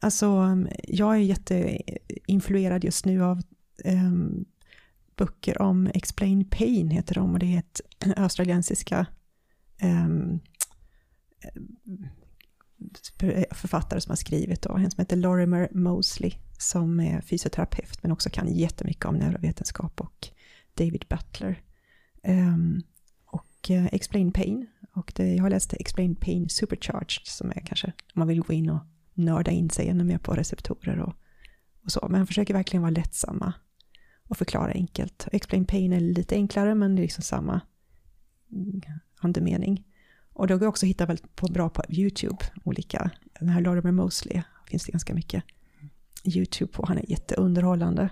Alltså, jag är jätteinfluerad just nu av um, böcker om Explain Pain, heter de, och det är ett australiensiska um, Eh, författare som har skrivit, då, en som heter Lorimer Mosley, som är fysioterapeut, men också kan jättemycket om neurovetenskap, och David Butler. Um, och uh, Explain Pain, och det, jag har läst Explain Pain Supercharged, som är kanske, om man vill gå in och nörda in sig ännu mer på receptorer och, och så. Men han försöker verkligen vara lättsamma och förklara enkelt. Explain Pain är lite enklare, men det är liksom samma mm, andemening. Och då går också att hitta väldigt på, bra på YouTube, olika. Den här Lorimer Mosley finns det ganska mycket YouTube på. Han är jätteunderhållande.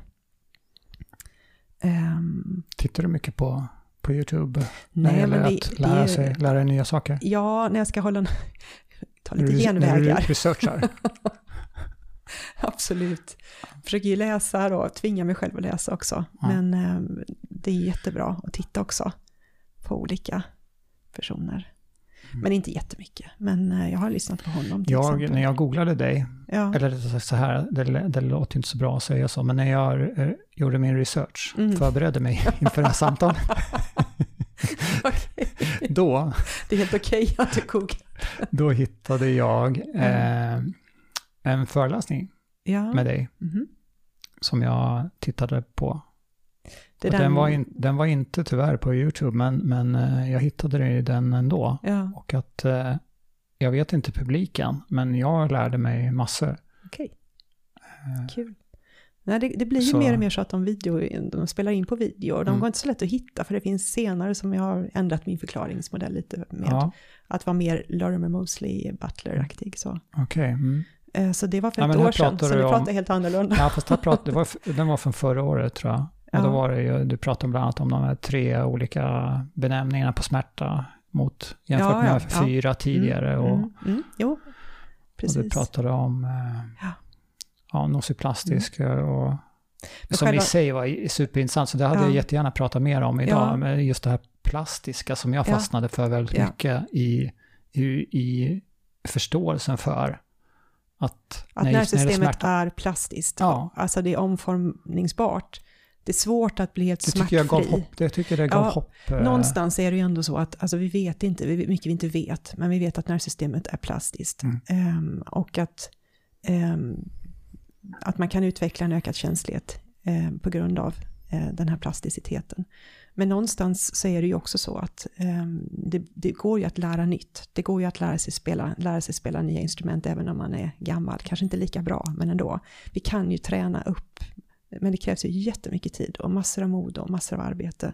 Um, Tittar du mycket på, på YouTube när det nej, gäller men det, att det lära är- sig lära dig nya saker? Ja, när jag ska hålla... Ta lite du- När du genvägar. researchar? Absolut. Försöker ju läsa då, tvinga mig själv att läsa också. Ja. Men eh, det är jättebra att titta också på olika personer. Mm. Men inte jättemycket. Men eh, jag har lyssnat på honom till Jag, exempel. när jag googlade dig, Ja. eller så här, det, det låter inte så bra att säga så, men när jag eh, gjorde min research, Mm. förberedde mig inför det här samtalet, då, Det är helt okej att du googlar. då hittade jag eh, en föreläsning Ja. med dig Mhm. som jag tittade på. Och den, var in, den var inte tyvärr på YouTube, men, men eh, jag hittade den ändå. Ja, Och att, eh, jag vet inte publiken, men jag lärde mig massor. okej. Eh, Kul. Nej, det, det blir ju Så- mer och mer så att de, video, de spelar in på video. De Mm. går inte så lätt att hitta, för det finns scener som jag har ändrat min förklaringsmodell lite med. Ja, Att vara mer Lorimer Mosley, Butler-aktig. Så. okej. Mm. Eh, så det var för Ja, ett år sedan, så nu om- pratar helt annorlunda. Ja, fast här det var, den var från förra året tror jag. Och Ja. då var det ju, du pratade bland annat om de här tre olika benämningarna på smärta mot, jämfört Ja, ja, med fyra tidigare. Mm, och, mm, mm, jo, och precis. du pratade om eh, Ja. ja, nociplastisk och Men som själva- i sig var superintressant. Så det hade Ja. jag jättegärna pratat mer om idag. Ja. Men just det här plastiska som jag Ja. fastnade för väldigt Ja. mycket i, i, i förståelsen för att, Att när just när är är plastiskt. Ja. Alltså det är omformningsbart. Det är svårt att bli helt det tycker jag gav smärtfri. hopp. Det tycker det gav Ja, hopp. eh, Någonstans är det ju ändå så att, alltså vi vet inte, vi- mycket vi inte vet, men vi vet att nervsystemet är plastiskt. Mm. Ehm, och att, ehm, att man kan utveckla en ökad känslighet eh, på grund av eh, den här plasticiteten. Men någonstans så är det ju också så att det, det går ju att lära nytt. Det går ju att lära sig, spela, lära sig spela nya instrument även om man är gammal. Kanske inte lika bra, men ändå. Vi kan ju träna upp, men det krävs ju jättemycket tid och massor av mod och massor av arbete.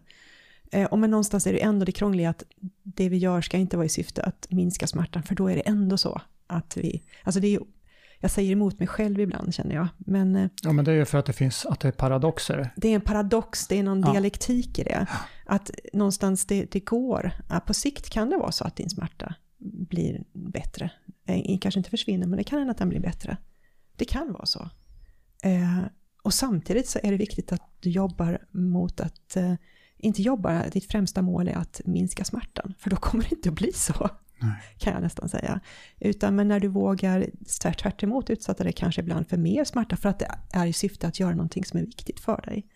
Eh, och men någonstans är det ändå det krångliga att det vi gör ska inte vara i syfte att minska smärtan, för då är det ändå så att vi, alltså det är ju, jag säger emot mig själv ibland känner jag, men eh, Ja, men det är ju för att det finns, att det är paradoxer. det är en paradox, det är någon Ja. dialektik i det. Att någonstans det, det går, på sikt kan det vara så att din smärta blir bättre. Eh, Kanske inte försvinner, men det kan hända att den blir bättre. Det kan vara så. Och samtidigt så är det viktigt att du jobbar mot att, eh, inte jobbar, ditt främsta mål är att minska smärtan, för då kommer det inte att bli så. Nej. Kan jag nästan säga. Utan men när du vågar tvärt, emot utsätta dig kanske ibland för mer smärta för att det är i syfte att göra någonting som är viktigt för dig.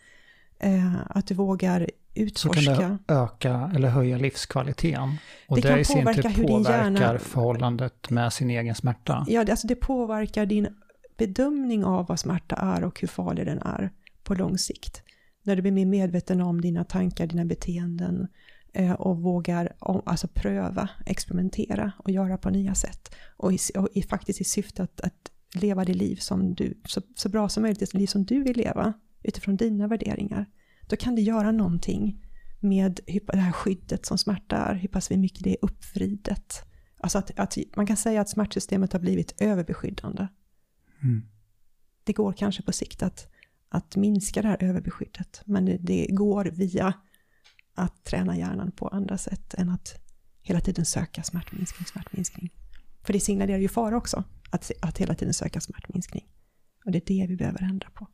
Eh, att du vågar Så utforska. kan det öka eller höja livskvaliteten. Och Det det, kan i sin tur hur din påverkar hjärna- förhållandet med sin egen smärta. Ja, det, alltså det påverkar din bedömning av vad smärta är och hur farlig den är på lång sikt. När du blir mer medveten om dina tankar, dina beteenden eh, och vågar alltså pröva, experimentera och göra på nya sätt. Och, i, och i, faktiskt i syfte att, att leva det liv som du, så, så bra som möjligt, det liv som du vill leva utifrån dina värderingar. Då kan det göra någonting med det här skyddet som smärta är, hur pass mycket det är uppvridet. Alltså att, att man kan säga att smärtsystemet har blivit överbeskyddande. Mm. Det går kanske på sikt att, att minska det här överbeskyddet, men det, det går via att träna hjärnan på andra sätt än att hela tiden söka smärtminskning, smärtminskning. För det signalerar ju fara också, att, att hela tiden söka smärtminskning. Och det är det vi behöver ändra på.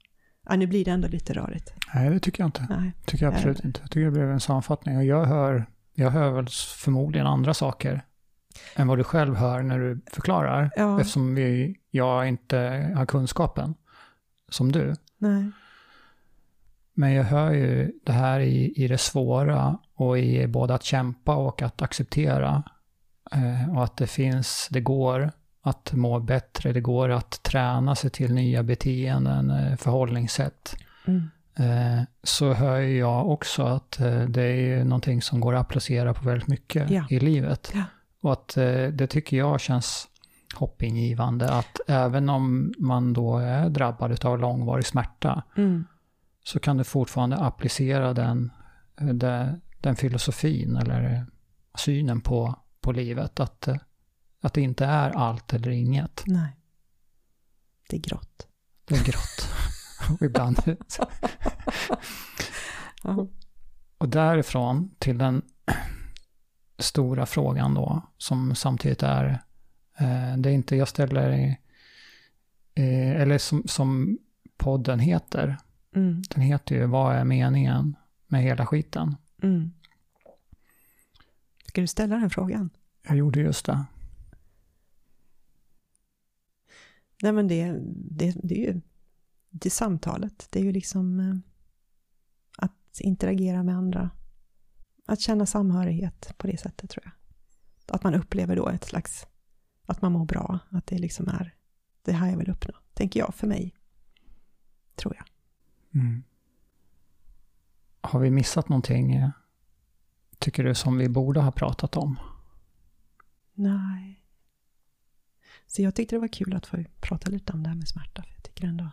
Ja, nu blir det ändå lite rörigt. Nej, det tycker jag inte. Nej. tycker jag absolut inte. Jag tycker det blev en sammanfattning. Och jag hör, jag hör väl förmodligen andra saker än vad du själv hör när du förklarar. Ja. Eftersom vi, jag inte har kunskapen som du. Nej. Men jag hör ju det här i, i det svåra och i både att kämpa och att acceptera. Eh, och att det finns, det går att må bättre, det går att träna sig till nya beteenden, eh, förhållningssätt. Mm. Eh, så hör ju jag också att eh, det är ju någonting som går att applicera på väldigt mycket Ja. i livet. Ja. Och att det tycker jag känns hoppingivande att även om man då är drabbad av långvarig smärta Mm. så kan du fortfarande applicera den, det, den filosofin eller synen på, på livet. Att, att det inte är allt eller inget. Nej. Det är grått. Det är grått. Och ibland. Ja. Och därifrån till den stora frågan då, som samtidigt är, det är inte jag ställer, eh, eller som, som podden heter, Mm. den heter ju Vad är meningen med hela skiten? Mm. Ska du ställa den frågan? Jag gjorde just det. Nej men det, det, det är ju det är samtalet. Det är ju liksom eh, att interagera med andra. Att känna samhörighet på det sättet tror jag. Att man upplever då ett slags, att man mår bra. Att det liksom är det här jag vill uppnå. Tänker jag för mig. Tror jag. Mm. Har vi missat någonting, eh, tycker du, som vi borde ha pratat om? Nej. Så jag tyckte det var kul att få prata lite om det här med smärta. För jag tycker ändå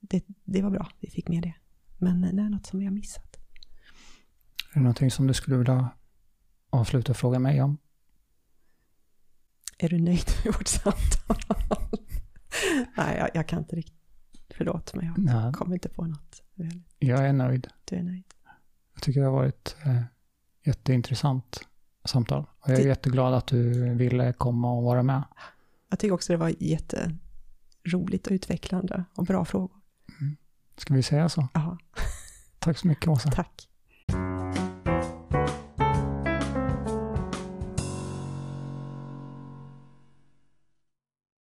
det, det var bra, vi fick med det. Men det är något som vi har missat. Är det någonting som du skulle vilja avsluta och fråga mig om? Är du nöjd med vårt samtal? Nej, jag, jag kan inte riktigt. Förlåt, men jag Nej, kommer inte på något. Jag är nöjd. Du är nöjd. Jag tycker det har varit eh, jätteintressant samtal. Och jag är Det- jätteglad att du ville komma och vara med. Jag tycker också det var jätteroligt och utvecklande och bra frågor. Ska vi säga så? Ja, Tack så mycket Åsa. tack.